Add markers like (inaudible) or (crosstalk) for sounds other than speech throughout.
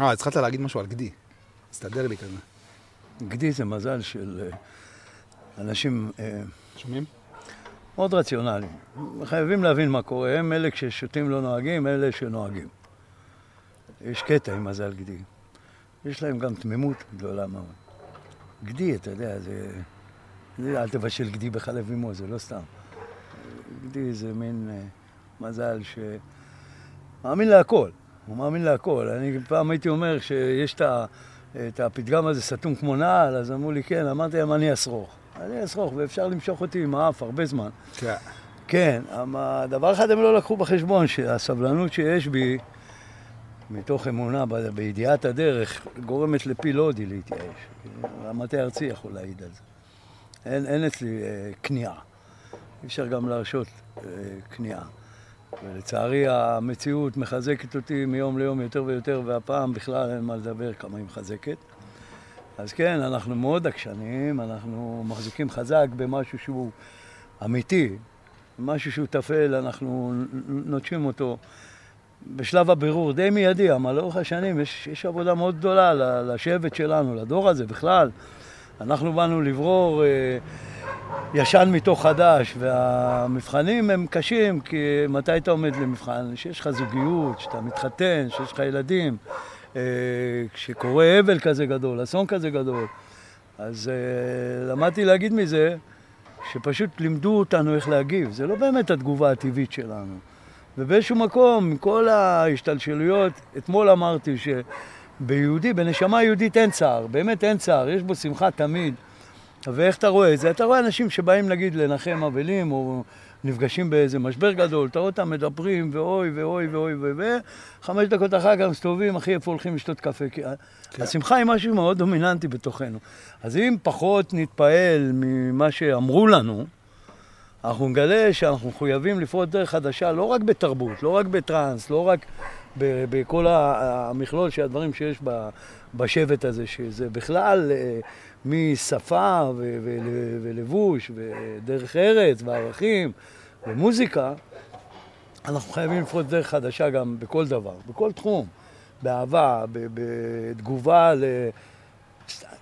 אה, התחלת להגיד משהו על גדי. הסתדר לי כזה. גדי זה מזל של אה, אנשים אה, שומעים? מאוד רציונליים. חייבים להבין מה קורה. הם אלה כששותים לא נוהגים, אלה שנוהגים. יש קטע עם מזל גדי. יש להם גם תמימות גדולה מאוד. גדי, אתה יודע, זה... זה אל תבשל גדי בחלב אמו, זה לא סתם. גדי זה מין אה, מזל ש... מאמין להכל. הוא מאמין להכל. אני פעם הייתי אומר שיש את, ה, את הפתגם הזה סתום כמו נעל, אז אמרו לי כן, אמרתי להם אני אשרוך. אני אשרוך, ואפשר למשוך אותי עם האף הרבה זמן. כן. כן, אבל דבר אחד הם לא לקחו בחשבון, שהסבלנות שיש בי, מתוך אמונה בידיעת הדרך, גורמת לפיל הודי להתייאש. המטה הארצי יכול להעיד על זה. אין, אין אצלי אה, כניעה. אי אפשר גם להרשות אה, כניעה. ולצערי המציאות מחזקת אותי מיום ליום יותר ויותר, והפעם בכלל אין מה לדבר כמה היא מחזקת. אז כן, אנחנו מאוד עקשנים, אנחנו מחזיקים חזק במשהו שהוא אמיתי, משהו שהוא טפל, אנחנו נוטשים אותו בשלב הבירור די מיידי, אבל לאורך השנים יש, יש עבודה מאוד גדולה לשבט שלנו, לדור הזה בכלל. אנחנו באנו לברור אה, ישן מתוך חדש, והמבחנים הם קשים, כי מתי אתה עומד למבחן? שיש לך זוגיות, שאתה מתחתן, שיש לך ילדים, אה, כשקורה אבל כזה גדול, אסון כזה גדול. אז אה, למדתי להגיד מזה שפשוט לימדו אותנו איך להגיב. זה לא באמת התגובה הטבעית שלנו. ובאיזשהו מקום, עם כל ההשתלשלויות, אתמול אמרתי שביהודי, בנשמה יהודית אין צער, באמת אין צער, יש בו שמחה תמיד. ואיך אתה רואה את זה? אתה רואה אנשים שבאים נגיד לנחם אבלים, או נפגשים באיזה משבר גדול, אתה רואה אותם מדברים, ואוי ואוי ואוי ואוי, וחמש דקות אחר כך מסתובבים, אחי, איפה הולכים לשתות קפה? כי כן. השמחה היא משהו מאוד דומיננטי בתוכנו. אז אם פחות נתפעל ממה שאמרו לנו, אנחנו נגלה שאנחנו מחויבים לפרוט דרך חדשה, לא רק בתרבות, לא רק בטראנס, לא רק בכל המכלול של הדברים שיש בשבט הזה, שזה בכלל אה, משפה ולבוש ודרך ארץ וערכים ומוזיקה, אנחנו חייבים לפרוט דרך חדשה גם בכל דבר, בכל תחום, באהבה, בתגובה ל...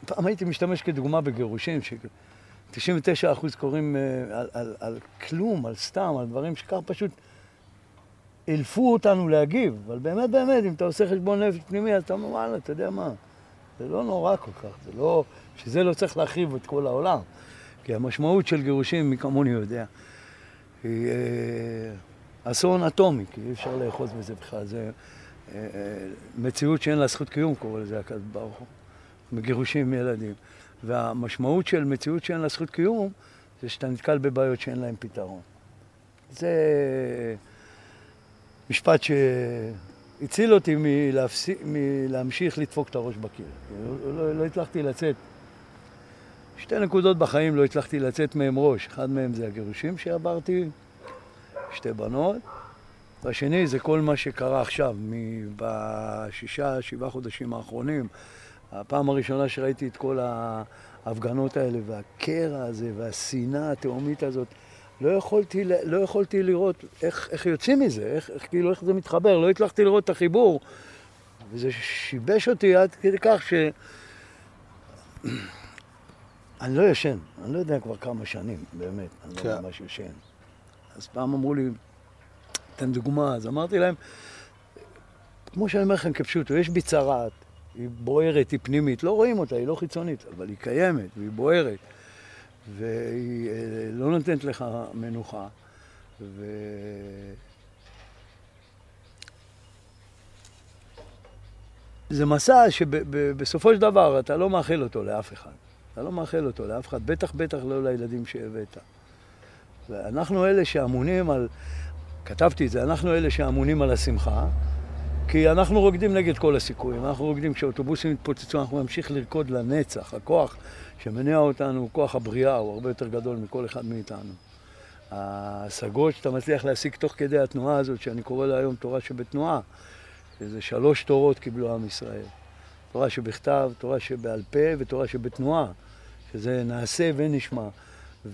פעם הייתי משתמש כדוגמה בגירושים, ש... 99 אחוז קוראים אה, על, על, על כלום, על סתם, על דברים שכך פשוט אילפו אותנו להגיב. אבל באמת, באמת, אם אתה עושה חשבון נפש פנימי, אז אתה אומר, וואלה, אתה יודע מה, זה לא נורא כל כך, זה לא... שזה לא צריך להחריב את כל העולם. כי המשמעות של גירושים, מי כמוני יודע, היא אה, אסון אטומי, כי אי אפשר לאחוז בזה בכלל. זה אה, אה, מציאות שאין לה זכות קיום, קורא לזה הקדוש ברוך הוא. מגירושים מילדים. והמשמעות של מציאות שאין לה זכות קיום, זה שאתה נתקל בבעיות שאין להן פתרון. זה משפט שהציל אותי מלהפסיק, מלהמשיך לדפוק את הראש בקיר. לא, לא, הצלחתי לצאת. שתי נקודות בחיים לא הצלחתי לצאת מהם ראש. אחד מהם זה הגירושים שעברתי, שתי בנות, והשני זה כל מה שקרה עכשיו, בשישה, שבעה חודשים האחרונים. הפעם הראשונה שראיתי את כל ההפגנות האלה, והקרע הזה, והשנאה התהומית הזאת, לא יכולתי, לא יכולתי לראות איך, איך יוצאים מזה, איך, איך, כאילו, איך זה מתחבר, לא הצלחתי לראות את החיבור. וזה שיבש אותי עד כדי כך ש... (clears throat) אני לא ישן, אני לא יודע כבר כמה שנים, באמת, אני כן. לא ממש ישן. אז פעם אמרו לי, תן דוגמה, אז אמרתי להם, כמו שאני אומר לכם כפשוטו, יש בי צרעת, היא בוערת, היא פנימית, לא רואים אותה, היא לא חיצונית, אבל היא קיימת, והיא בוערת, והיא אה, לא נותנת לך מנוחה, ו... זה מסע שבסופו של דבר אתה לא מאחל אותו לאף אחד. אתה לא מאחל אותו לאף אחד, בטח בטח לא לילדים שהבאת. ואנחנו אלה שאמונים על, כתבתי את זה, אנחנו אלה שאמונים על השמחה, כי אנחנו רוקדים נגד כל הסיכויים. אנחנו רוקדים כשאוטובוסים יתפוצצו, אנחנו נמשיך לרקוד לנצח. הכוח שמניע אותנו כוח הבריאה, הוא הרבה יותר גדול מכל אחד מאיתנו. ההשגות שאתה מצליח להשיג תוך כדי התנועה הזאת, שאני קורא לה היום תורה שבתנועה, שזה שלוש תורות קיבלו עם ישראל. תורה שבכתב, תורה שבעל פה ותורה שבתנועה, שזה נעשה ונשמע.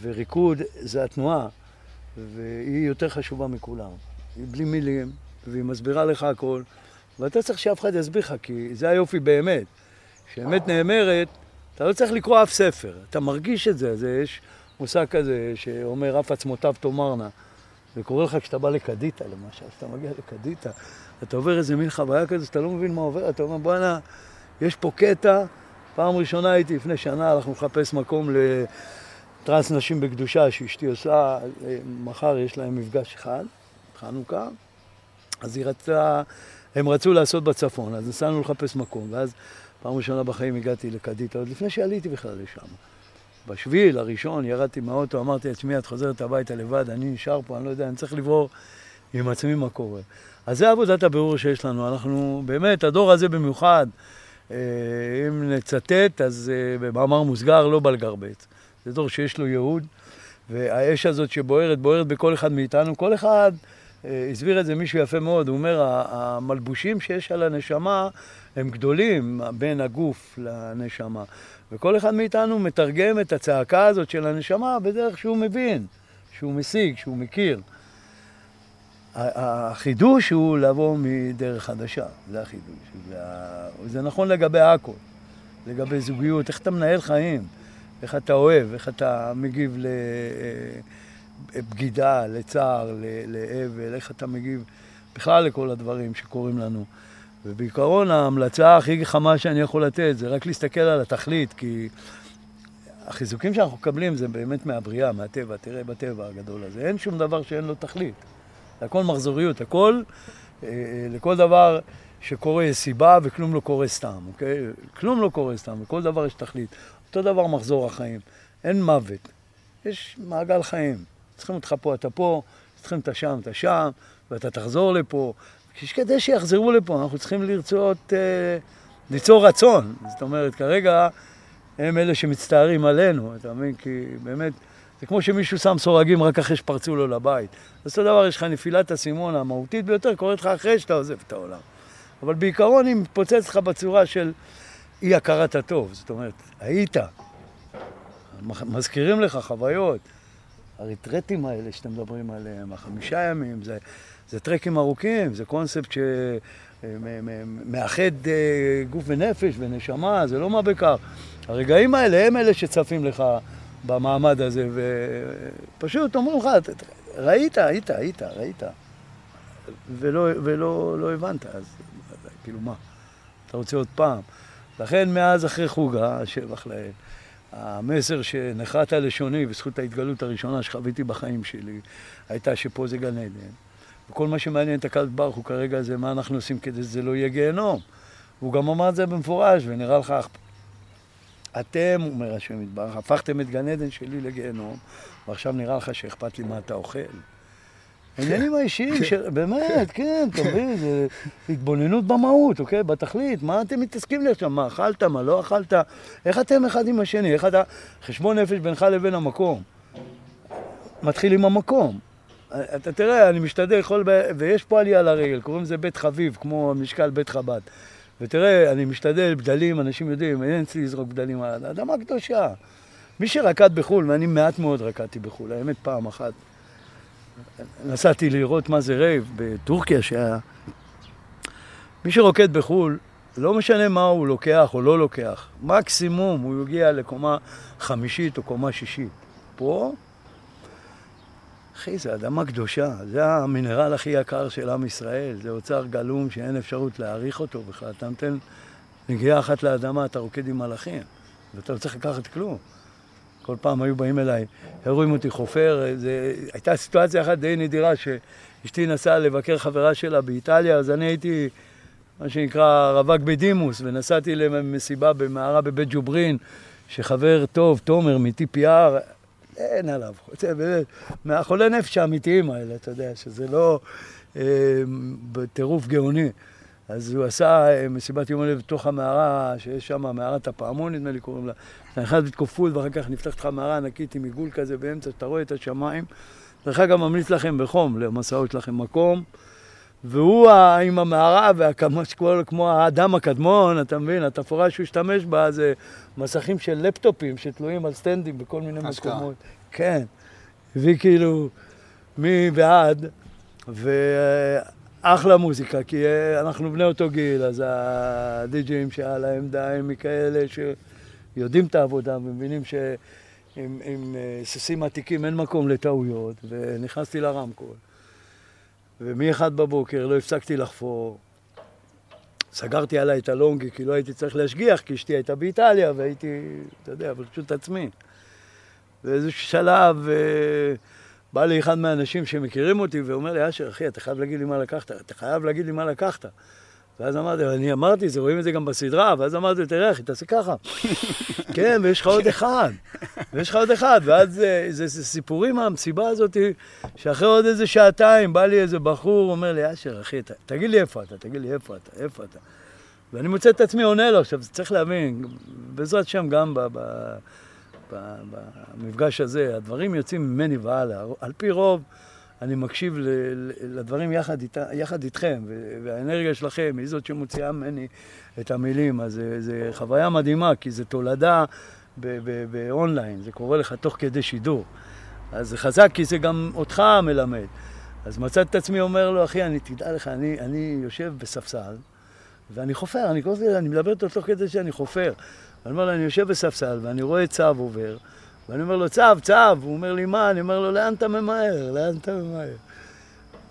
וריקוד זה התנועה, והיא יותר חשובה מכולם. היא בלי מילים, והיא מסבירה לך הכל, ואתה צריך שאף אחד יסביר לך, כי זה היופי באמת. שאמת נאמרת, אתה לא צריך לקרוא אף ספר, אתה מרגיש את זה. זה יש מושג כזה שאומר, אף עצמותיו תאמרנה. זה קורה לך כשאתה בא לקדיטה, למשל, כשאתה מגיע לקדיטה, אתה עובר איזה מין חוויה כזאת, שאתה לא מבין מה עובר, אתה אומר, בואנה, יש פה קטע, פעם ראשונה הייתי לפני שנה, הלכנו לחפש מקום לטרנס נשים בקדושה שאשתי עושה, מחר יש להם מפגש אחד, חנוכה, אז היא רצתה, הם רצו לעשות בצפון, אז נסענו לחפש מקום, ואז פעם ראשונה בחיים הגעתי לקדיטה, עוד לפני שעליתי בכלל לשם. בשביל הראשון ירדתי מהאוטו, אמרתי לעצמי, את חוזרת הביתה לבד, אני נשאר פה, אני לא יודע, אני צריך לברור עם עצמי מה קורה. אז זה עבודת הבירור שיש לנו. אנחנו, באמת, הדור הזה במיוחד, אה, אם נצטט, אז אה, במאמר מוסגר, לא בלגרבץ. זה דור שיש לו ייעוד, והאש הזאת שבוערת, בוערת בכל אחד מאיתנו. כל אחד, אה, הסביר את זה מישהו יפה מאוד, הוא אומר, המלבושים שיש על הנשמה הם גדולים בין הגוף לנשמה. וכל אחד מאיתנו מתרגם את הצעקה הזאת של הנשמה בדרך שהוא מבין, שהוא משיג, שהוא מכיר. החידוש הוא לבוא מדרך חדשה, זה החידוש. זה נכון לגבי הכל, לגבי זוגיות, איך אתה מנהל חיים, איך אתה אוהב, איך אתה מגיב לבגידה, לצער, לאבל, איך אתה מגיב בכלל לכל הדברים שקורים לנו. ובעיקרון ההמלצה הכי חמה שאני יכול לתת זה רק להסתכל על התכלית, כי החיזוקים שאנחנו מקבלים זה באמת מהבריאה, מהטבע, תראה בטבע הגדול הזה. אין שום דבר שאין לו תכלית. הכל מחזוריות, הכל, אה, לכל דבר שקורה יש סיבה וכלום לא קורה סתם, אוקיי? כלום לא קורה סתם, לכל דבר יש תכלית. אותו דבר מחזור החיים. אין מוות, יש מעגל חיים. צריכים אותך פה, אתה פה, צריכים את השם, אתה שם, ואתה תחזור לפה. כדי שיחזרו לפה, אנחנו צריכים לרצות, אה, ליצור רצון. זאת אומרת, כרגע הם אלה שמצטערים עלינו, אתה מבין? כי באמת, זה כמו שמישהו שם סורגים רק אחרי שפרצו לו לבית. אז אותו דבר, יש לך נפילת האסימון המהותית ביותר, קורית לך אחרי שאתה עוזב את העולם. אבל בעיקרון היא מתפוצצת לך בצורה של אי הכרת הטוב. זאת אומרת, היית. מזכירים לך חוויות. הריטרטים האלה שאתם מדברים עליהם, החמישה ימים, זה, זה טרקים ארוכים, זה קונספט שמאחד אה, גוף ונפש ונשמה, זה לא מה בכך. הרגעים האלה הם אלה שצפים לך במעמד הזה, ופשוט אומרים לך, ראית, היית, היית, ראית, ולא, ולא לא הבנת, אז כאילו מה, אתה רוצה עוד פעם. לכן מאז אחרי חוגה, שבח לאל, המסר שנחת לשוני בזכות ההתגלות הראשונה שחוויתי בחיים שלי, הייתה שפה זה גן עדן. וכל מה שמעניין את הקדוש ברוך הוא כרגע זה מה אנחנו עושים כדי שזה לא יהיה גיהנום. והוא גם אמר את זה במפורש, ונראה לך, אתם, אומר השם יתברך, הפכתם את גן עדן שלי לגיהנום, ועכשיו נראה לך שאכפת לי מה אתה אוכל. העניינים האישיים, של... (laughs) באמת, כן, אתה מבין, זה התבוננות במהות, אוקיי? בתכלית, מה אתם מתעסקים לי עכשיו? מה אכלת, מה לא אכלת? איך אתם אחד עם השני? איך אתה... חשבון נפש בינך לבין המקום. מתחיל עם המקום. אתה תראה, אני משתדל, יכול... ויש פה עלייה לרגל, קוראים לזה בית חביב, כמו משקל בית חב"ד. ותראה, אני משתדל, בדלים, אנשים יודעים, אין אצלי לזרוק בדלים על אדמה קדושה. מי שרקד בחו"ל, ואני מעט מאוד רקדתי בחו"ל, האמת פעם אחת, נסעתי לראות מה זה רייב בטורקיה שהיה. מי שרוקד בחו"ל, לא משנה מה הוא לוקח או לא לוקח, מקסימום הוא יגיע לקומה חמישית או קומה שישית. פה, אחי, זה אדמה קדושה, זה המינרל הכי יקר של עם ישראל, זה אוצר גלום שאין אפשרות להעריך אותו בכלל. אתה נותן נגיעה אחת לאדמה, אתה רוקד עם מלאכים, ואתה לא צריך לקחת כלום. כל פעם היו באים אליי, הרואים אותי חופר, זה, הייתה סיטואציה אחת די נדירה, שאשתי נסעה לבקר חברה שלה באיטליה, אז אני הייתי, מה שנקרא, רווק בדימוס, ונסעתי למסיבה במערה בבית ג'וברין, שחבר טוב, תומר מ-TPR, אין עליו, באמת, מהחולי נפש האמיתיים האלה, אתה יודע, שזה לא אה, בטירוף גאוני. אז הוא עשה אה, מסיבת יום הולדת בתוך המערה, שיש שם מערת הפעמון, נדמה לי קוראים לה. אתה נכנס בתקופות, ואחר כך נפתחת לך מערה ענקית עם עיגול כזה באמצע, שאתה רואה את השמיים. דרך אגב, ממליץ לכם בחום, למסעות לכם מקום. והוא עם המערה, כמו האדם הקדמון, אתה מבין, התפאורה שהוא השתמש בה זה מסכים של לפטופים שתלויים על סטנדים בכל מיני מקומות. כן. הביא כאילו מי ועד, אחלה מוזיקה, כי אה, אנחנו בני אותו גיל, אז הדי-ג'אים שעל העמדה הם מכאלה שיודעים את העבודה ומבינים שעם עם אה, סוסים עתיקים אין מקום לטעויות, ונכנסתי לרמקול. ומ-1 בבוקר לא הפסקתי לחפור. סגרתי עליי את הלונגי כי לא הייתי צריך להשגיח, כי אשתי הייתה באיטליה והייתי, אתה יודע, ברשות עצמי. באיזשהו שלב... אה, בא לי אחד מהאנשים שמכירים אותי ואומר לי, אשר, אחי, אתה חייב להגיד לי מה לקחת, אתה חייב להגיד לי מה לקחת. ואז אמרתי, אני אמרתי, זה רואים את זה גם בסדרה, ואז אמרתי, תראה אחי, תעשה ככה. (laughs) כן, ויש לך עוד אחד, ויש לך עוד אחד, ואז זה, זה, זה סיפורים מהמסיבה הזאת, שאחרי עוד איזה שעתיים בא לי איזה בחור, אומר לי, אשר, אחי, ת, תגיד לי איפה אתה, תגיד לי איפה אתה, איפה אתה. ואני מוצא את עצמי עונה לו, עכשיו, צריך להבין, בעזרת השם גם ב... ב במפגש הזה, הדברים יוצאים ממני והלאה. על פי רוב, אני מקשיב לדברים יחד, אית, יחד איתכם, והאנרגיה שלכם היא זאת שמוציאה ממני את המילים. אז זו חוויה מדהימה, כי זו תולדה באונליין, זה קורה לך תוך כדי שידור. אז זה חזק, כי זה גם אותך מלמד. אז מצאתי את עצמי אומר לו, אחי, אני, תדע לך, אני, אני יושב בספסל, ואני חופר, אני, אני מדבר איתו תוך כדי שאני חופר. אני אומר לו, אני יושב בספסל ואני רואה צו עובר, ואני אומר לו, צו, צו, הוא אומר לי, מה? אני אומר לו, לאן אתה ממהר? לאן אתה ממהר?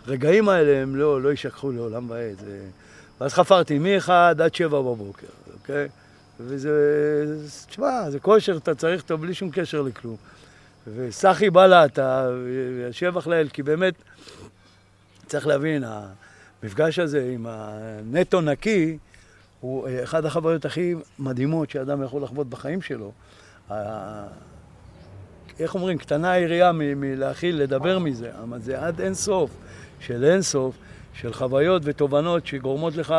הרגעים האלה הם לא, לא יישכחו לעולם ועד. זה... ואז חפרתי מ-1 עד 7 בבוקר, אוקיי? וזה, תשמע, זה כושר, אתה צריך אותו בלי שום קשר לכלום. וסחי בלטה, השבח לאל, כי באמת, צריך להבין, המפגש הזה עם הנטו נקי, הוא אה, אחת החוויות הכי מדהימות שאדם יכול לחוות בחיים שלו. איך אומרים, קטנה היריעה מלהכיל, לדבר מזה, אבל זה עד אין סוף, של אין סוף, של חוויות ותובנות שגורמות לך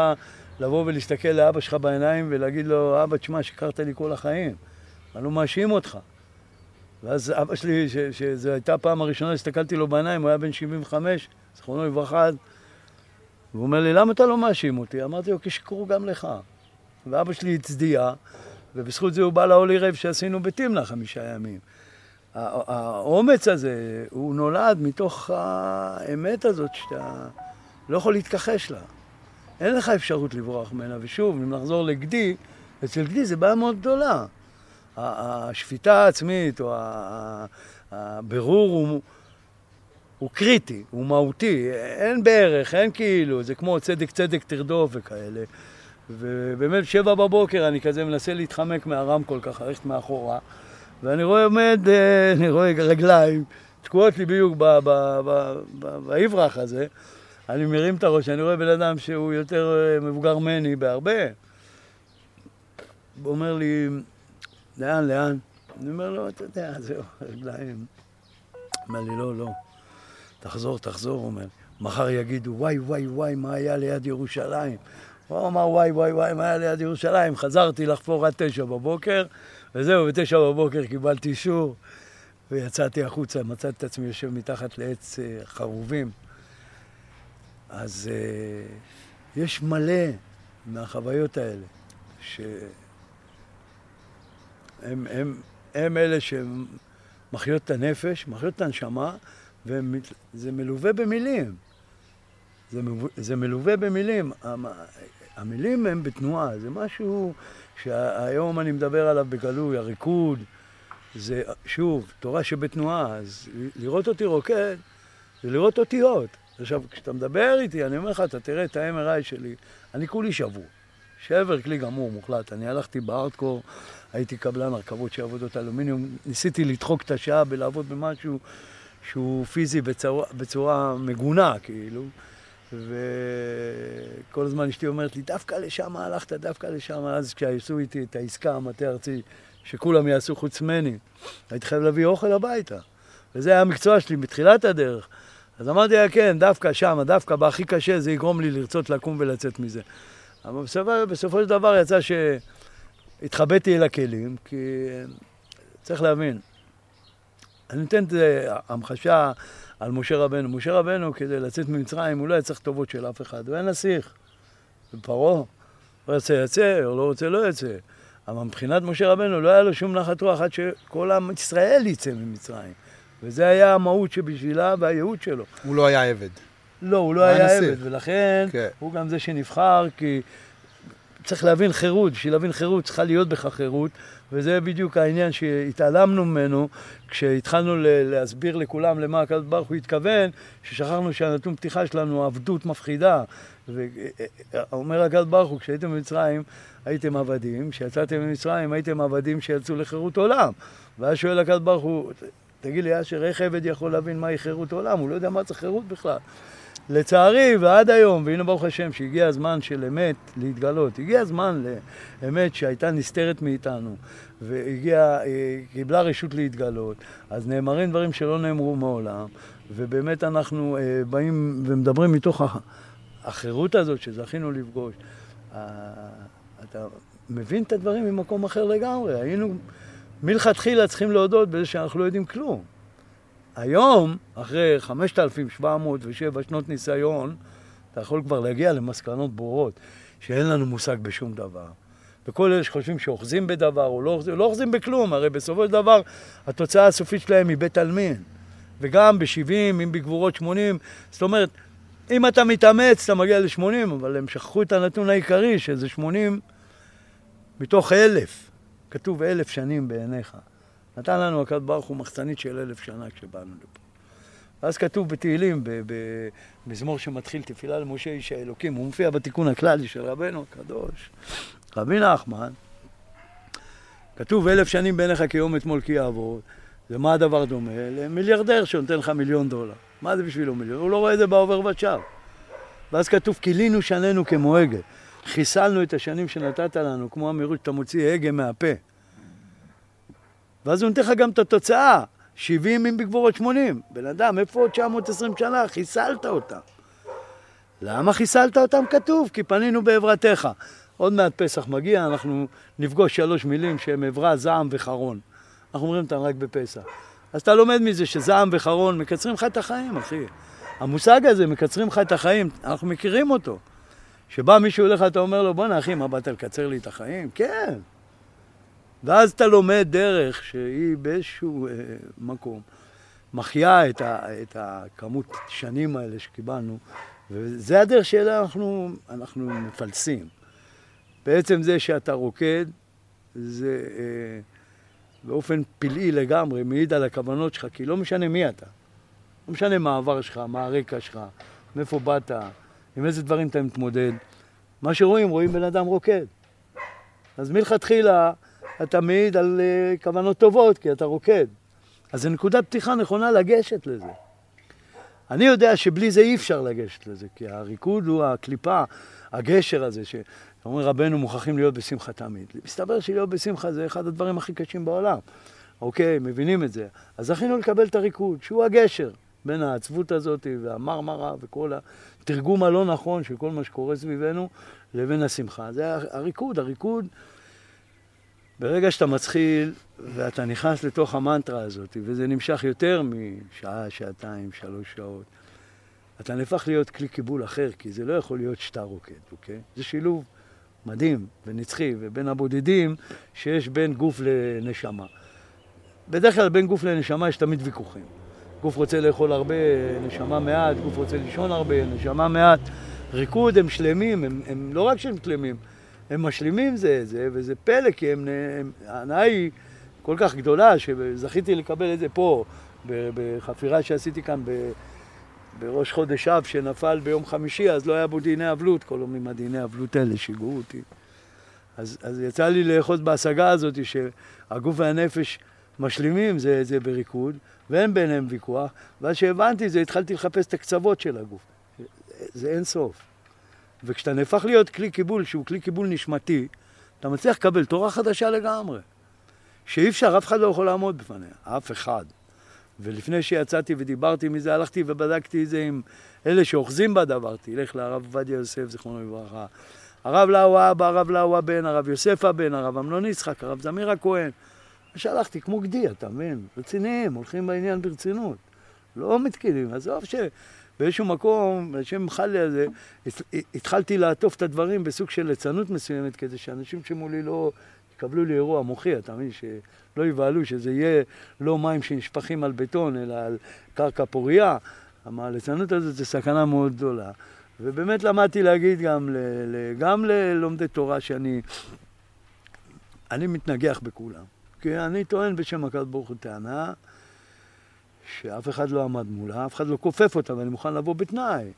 לבוא ולהסתכל לאבא שלך בעיניים ולהגיד לו, אבא, תשמע, שיקרת לי כל החיים, אני לא מאשים אותך. ואז אבא שלי, שזו הייתה הפעם הראשונה שהסתכלתי לו בעיניים, הוא היה בן 75, זכרונו לברכה, והוא אומר לי, למה אתה לא מאשים אותי? אמרתי לו, כי גם לך. ואבא שלי הצדיע, ובזכות זה הוא בא לעולי רב שעשינו בתמנה חמישה ימים. האומץ הזה, הוא נולד מתוך האמת הזאת שאתה לא יכול להתכחש לה. אין לך אפשרות לברוח ממנה. ושוב, אם נחזור לגדי, אצל גדי זה בעיה מאוד גדולה. השפיטה העצמית או הבירור הוא... הוא קריטי, הוא מהותי, אין בערך, אין כאילו, זה כמו צדק צדק תרדוף וכאלה. ובאמת שבע בבוקר אני כזה מנסה להתחמק מהרמקול ככה, ללכת מאחורה, ואני רואה עומד, אה, אני רואה רגליים תקועות לי בדיוק באברח הזה, אני מרים את הראש, אני רואה בן אדם שהוא יותר אה, מבוגר ממני בהרבה. הוא אומר לי, לאן, לאן? אני אומר לו, אתה יודע, זהו, רגליים. אומר לי, לא, לא. תחזור, תחזור, הוא אומר. מחר יגידו, וואי, וואי, וואי, מה היה ליד ירושלים? הוא אמר, וואי, וואי, וואי, מה היה ליד ירושלים? חזרתי לחפור עד תשע בבוקר, וזהו, בתשע בבוקר קיבלתי אישור, ויצאתי החוצה, מצאתי את עצמי יושב מתחת לעץ uh, חרובים. אז uh, יש מלא מהחוויות האלה, שהם הם, הם אלה שמחיות את הנפש, מחיות את הנשמה, וזה מלווה במילים. זה. זה מלווה במילים. המילים הם בתנועה, זה משהו שהיום אני מדבר עליו בגלוי, הריקוד, זה, שוב, תורה שבתנועה, אז לראות אותי רוקד זה לראות אותיות. עכשיו, כשאתה מדבר איתי, אני אומר לך, אתה תראה את ה-MRI שלי, אני כולי שבור. שבר כלי גמור, מוחלט. אני הלכתי בארדקור, הייתי קבלן הרכבות של עבודות אלומיניום, ניסיתי לדחוק את השעה בלעבוד במשהו שהוא פיזי בצורה, בצורה מגונה, כאילו. וכל הזמן אשתי אומרת לי, דווקא לשם הלכת, דווקא לשם. אז כשעשו איתי את העסקה, המטה הארצי, שכולם יעשו חוץ ממני, הייתי חייב להביא אוכל הביתה. וזה היה המקצוע שלי בתחילת הדרך. אז אמרתי לה, כן, דווקא שם, דווקא בהכי קשה, זה יגרום לי לרצות לקום ולצאת מזה. אבל בסופו, בסופו של דבר יצא שהתחבאתי אל הכלים, כי צריך להבין, אני נותן את המחשה על משה רבנו. משה רבנו, כדי לצאת ממצרים, הוא לא היה צריך טובות של אף אחד, הוא היה נסיך. ופרעה, הוא רוצה יצא, או לא רוצה לא יצא. אבל מבחינת משה רבנו לא היה לו שום נחת רוח עד שכל עם ישראל יצא ממצרים. וזה היה המהות שבשבילה והייעוד שלו. הוא לא היה עבד. לא, הוא לא היה נסיך. עבד, ולכן כן. הוא גם זה שנבחר, כי צריך להבין חירות, בשביל להבין חירות צריכה להיות בך חירות, וזה בדיוק העניין שהתעלמנו ממנו כשהתחלנו להסביר לכולם למה הקדוש ברוך הוא התכוון, ששכחנו שהנתון פתיחה שלנו עבדות מפחידה. ואומר הקדוש ברוך הוא, כשהייתם במצרים הייתם עבדים, כשיצאתם ממצרים הייתם עבדים שיצאו לחירות עולם. ואז שואל הקדוש ברוך הוא, תגיד לי, אשר, איך עבד יכול להבין מהי חירות עולם? הוא לא יודע מה זה חירות בכלל. לצערי, ועד היום, והנה ברוך השם, שהגיע הזמן של אמת להתגלות, הגיע הזמן לאמת שהייתה נסתרת מאיתנו, והגיעה, אה, קיבלה רשות להתגלות, אז נאמרים דברים שלא נאמרו מעולם, ובאמת אנחנו אה, באים ומדברים מתוך הח- החירות הזאת שזכינו לפגוש. אה, אתה מבין את הדברים ממקום אחר לגמרי. היינו מלכתחילה צריכים להודות בזה שאנחנו לא יודעים כלום. היום, אחרי 5,707 שנות ניסיון, אתה יכול כבר להגיע למסקנות ברורות, שאין לנו מושג בשום דבר. וכל אלה שחושבים שאוחזים בדבר או לא אוחזים, לא אוחזים בכלום, הרי בסופו של דבר התוצאה הסופית שלהם היא בית עלמין. וגם ב-70, אם בגבורות 80, זאת אומרת, אם אתה מתאמץ, אתה מגיע ל-80, אבל הם שכחו את הנתון העיקרי, שזה 80 מתוך אלף. כתוב אלף שנים בעיניך. נתן לנו הקדוש ברוך הוא מחסנית של אלף שנה כשבאנו לפה. ואז כתוב בתהילים, במזמור שמתחיל תפילה למשה איש האלוקים, הוא מופיע בתיקון הכללי של רבנו הקדוש, רבי נחמן, כתוב אלף שנים בעיניך כיום אתמול כי יעבור, למה הדבר דומה? למיליארדר שנותן לך מיליון דולר. מה זה בשבילו מיליון? הוא לא רואה את זה בעובר ושב. ואז כתוב כילינו שנינו כמו הגה. חיסלנו את השנים שנתת לנו, כמו המהירות שאתה מוציא הגה מהפה. ואז הוא נותן לך גם את התוצאה, 70 אם בגבורות 80. בן אדם, איפה עוד 920 שנה? חיסלת אותם. למה חיסלת אותם? כתוב, כי פנינו בעברתך. עוד מעט פסח מגיע, אנחנו נפגוש שלוש מילים שהן עברה, זעם וחרון. אנחנו אומרים אותם רק בפסח. אז אתה לומד מזה שזעם וחרון מקצרים לך את החיים, אחי. המושג הזה, מקצרים לך את החיים, אנחנו מכירים אותו. שבא מישהו אליך, אתה אומר לו, בואנה אחי, מה, באת לקצר לי את החיים? כן. ואז אתה לומד דרך שהיא באיזשהו אה, מקום מחיה את, ה, את הכמות שנים האלה שקיבלנו, וזה הדרך שאלה אנחנו, אנחנו מפלסים. בעצם זה שאתה רוקד, זה אה, באופן פלאי לגמרי מעיד על הכוונות שלך, כי לא משנה מי אתה. לא משנה מה העבר שלך, מה הרקע שלך, מאיפה באת, עם איזה דברים אתה מתמודד. מה שרואים, רואים בן אדם רוקד. אז מלכתחילה אתה מעיד על uh, כוונות טובות, כי אתה רוקד. אז זו נקודת פתיחה נכונה לגשת לזה. אני יודע שבלי זה אי אפשר לגשת לזה, כי הריקוד הוא הקליפה, הגשר הזה, שאומר רבנו מוכרחים להיות בשמחה תמיד. מסתבר שלהיות בשמחה זה אחד הדברים הכי קשים בעולם. אוקיי, מבינים את זה. אז זכינו לקבל את הריקוד, שהוא הגשר בין העצבות הזאת והמרמרה וכל התרגום הלא נכון של כל מה שקורה סביבנו לבין השמחה. זה הריקוד, הריקוד, ברגע שאתה מתחיל ואתה נכנס לתוך המנטרה הזאת, וזה נמשך יותר משעה, שעתיים, שלוש שעות, אתה נהפך להיות כלי קיבול אחר, כי זה לא יכול להיות שאתה רוקד, אוקיי? זה שילוב מדהים ונצחי, ובין הבודדים שיש בין גוף לנשמה. בדרך כלל בין גוף לנשמה יש תמיד ויכוחים. גוף רוצה לאכול הרבה, נשמה מעט, גוף רוצה לישון הרבה, נשמה מעט. ריקוד הם שלמים, הם, הם לא רק שהם שלמים, הם משלימים זה את זה, וזה פלא, כי הם, הם, ההנאה היא כל כך גדולה, שזכיתי לקבל את זה פה, בחפירה שעשיתי כאן ב, בראש חודש אב, שנפל ביום חמישי, אז לא היה בו דיני אבלות, כל יום עם הדיני אבלות האלה שיגעו אותי. אז, אז יצא לי לאחוז בהשגה הזאת שהגוף והנפש משלימים זה את זה בריקוד, ואין ביניהם ויכוח, ואז שהבנתי זה, התחלתי לחפש את הקצוות של הגוף. זה אין סוף. וכשאתה נהפך להיות כלי קיבול, שהוא כלי קיבול נשמתי, אתה מצליח לקבל תורה חדשה לגמרי, שאי אפשר, אף אחד לא יכול לעמוד בפניה, אף אחד. ולפני שיצאתי ודיברתי מזה, הלכתי ובדקתי את זה עם אלה שאוחזים בדבר, תלך לרב עובדיה יוסף, זיכרונו לברכה, הרב לאו אבא, הרב לאו הבן, הרב יוסף הבן, הרב אמנון יצחק, הרב זמיר הכהן. ושלחתי כמו גדי, אתה מבין? רציניים, הולכים בעניין ברצינות. לא מתקילים, עזוב שבאיזשהו מקום, בשם חלי הזה, התחלתי לעטוף את הדברים בסוג של ליצנות מסוימת, כדי שאנשים שמולי לא יקבלו לי אירוע מוחי, אתה מבין? שלא יבהלו, שזה יהיה לא מים שנשפכים על בטון, אלא על קרקע פורייה. הליצנות הזאת זו סכנה מאוד גדולה. ובאמת למדתי להגיד גם, ל, ל, גם ללומדי תורה שאני אני מתנגח בכולם. כי אני טוען בשם הקדוש ברוך הוא טענה שאף אחד לא עמד מולה, אף אחד לא כופף אותה, ואני מוכן לבוא בתנאי.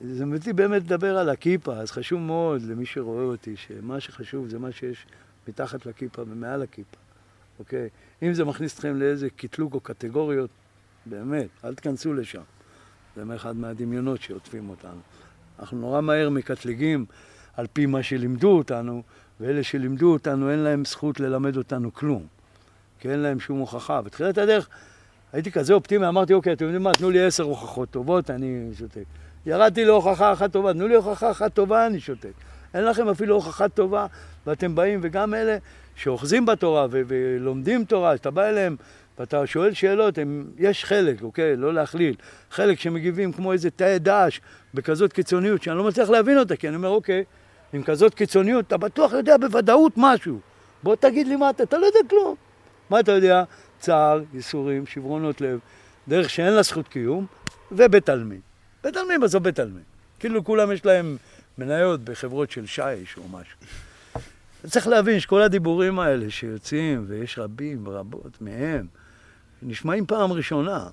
זה מביא באמת לדבר על הכיפה, אז חשוב מאוד למי שרואה אותי, שמה שחשוב זה מה שיש מתחת לכיפה ומעל הכיפה, אוקיי? אם זה מכניס אתכם לאיזה קטלוג או קטגוריות, באמת, אל תכנסו לשם. זה אחד מהדמיונות שעוטפים אותנו. אנחנו נורא מהר מקטלגים על פי מה שלימדו אותנו, ואלה שלימדו אותנו אין להם זכות ללמד אותנו כלום, כי אין להם שום הוכחה. בתחילת הדרך הייתי כזה אופטימי, אמרתי, אוקיי, אתם יודעים מה, תנו לי עשר הוכחות טובות, אני שותק. ירדתי להוכחה אחת טובה, תנו לי הוכחה אחת טובה, אני שותק. אין לכם אפילו הוכחה טובה, ואתם באים, וגם אלה שאוחזים בתורה ו- ולומדים תורה, שאתה בא אליהם ואתה שואל שאלות, הם, יש חלק, אוקיי? לא להכליל. חלק שמגיבים כמו איזה תאי דאעש בכזאת קיצוניות, שאני לא מצליח להבין אותה, כי אני אומר, אוקיי, עם כזאת קיצוניות, אתה בטוח יודע בוודאות משהו. בוא תגיד לי מה אתה, אתה לא יודע כלום. מה אתה יודע? צער, ייסורים, שברונות לב, דרך שאין לה זכות קיום, ובית עלמין. בית עלמין בסוף בית עלמין. כאילו כולם יש להם מניות בחברות של שיש או משהו. צריך להבין שכל הדיבורים האלה שיוצאים, ויש רבים ורבות מהם, נשמעים פעם ראשונה.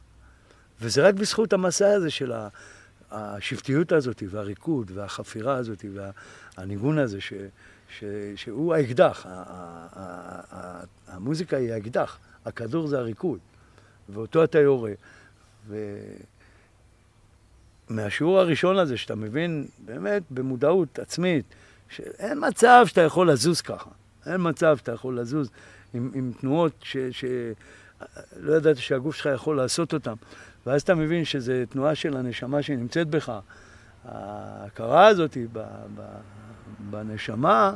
וזה רק בזכות המסע הזה של השבטיות הזאת, והריקוד, והחפירה הזאת, והניגון הזה, ש, ש, שהוא האקדח. המוזיקה היא האקדח, הכדור זה הריקוד, ואותו אתה יורה. ומהשיעור הראשון הזה, שאתה מבין באמת במודעות עצמית, שאין מצב שאתה יכול לזוז ככה. אין מצב שאתה יכול לזוז עם, עם תנועות ש, ש... לא ידעת שהגוף שלך יכול לעשות אותן. ואז אתה מבין שזו תנועה של הנשמה שנמצאת בך. ההכרה הזאת ב, ב, בנשמה,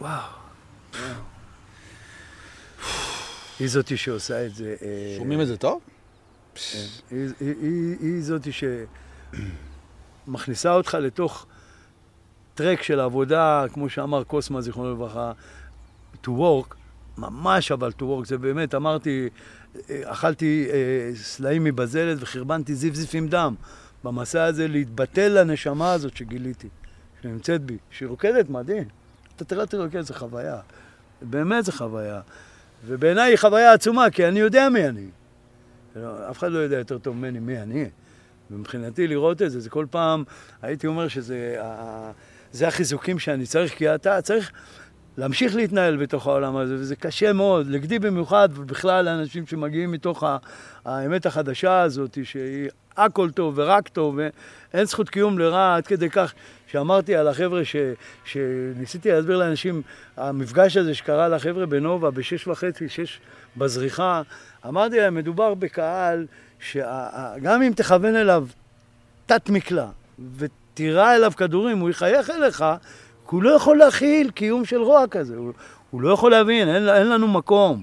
וואו. היא זאתי שעושה את זה. אה, שומעים את זה טוב? כן. היא, זאתי שמכניסה אותך לתוך טרק של עבודה, כמו שאמר קוסמה, זיכרונו לברכה, to work, ממש אבל to work, זה באמת, אמרתי, אכלתי אה, סלעים מבזלת וחרבנתי זיף זיף עם דם. במסע הזה להתבטל לנשמה הזאת שגיליתי, שנמצאת בי, שהיא רוקדת מדהים. אתה תראה אותי רוקדת, זו חוויה. באמת זו חוויה. ובעיניי היא חוויה עצומה, כי אני יודע מי אני. אף אחד לא יודע יותר טוב ממני מי אני. ומבחינתי לראות את זה, זה כל פעם, הייתי אומר שזה זה החיזוקים שאני צריך, כי אתה צריך להמשיך להתנהל בתוך העולם הזה, וזה קשה מאוד, לגדי במיוחד, ובכלל לאנשים שמגיעים מתוך האמת החדשה הזאת, שהיא הכל טוב ורק טוב, ואין זכות קיום לרע, עד כדי כך שאמרתי על החבר'ה, ש, שניסיתי להסביר לאנשים, המפגש הזה שקרה לחבר'ה בנובה בשש וחצי, שש בזריחה, אמרתי להם, מדובר בקהל שגם אם תכוון אליו תת מקלע ותירה אליו כדורים, הוא יחייך אליך, כי הוא לא יכול להכיל קיום של רוע כזה, הוא, הוא לא יכול להבין, אין, אין לנו מקום.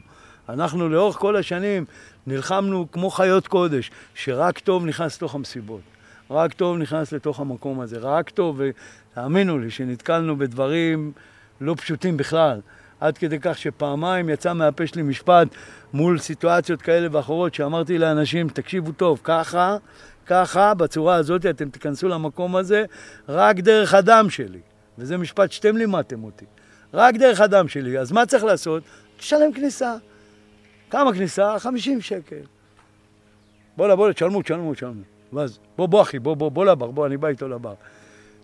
אנחנו לאורך כל השנים נלחמנו כמו חיות קודש, שרק טוב נכנס לתוך המסיבות. רק טוב נכנס לתוך המקום הזה, רק טוב, ותאמינו לי שנתקלנו בדברים לא פשוטים בכלל. עד כדי כך שפעמיים יצא מהפה שלי משפט מול סיטואציות כאלה ואחרות, שאמרתי לאנשים, תקשיבו טוב, ככה, ככה, בצורה הזאת אתם תיכנסו למקום הזה רק דרך הדם שלי. וזה משפט שאתם לימדתם אותי. רק דרך הדם שלי. אז מה צריך לעשות? תשלם כניסה. כמה כניסה? 50 שקל. בוא, בוא, תשלמו, תשלמו, תשלמו. ואז, בוא, בוא, אחי, בוא, בוא, בוא לבר, בוא, אני בא איתו לבר.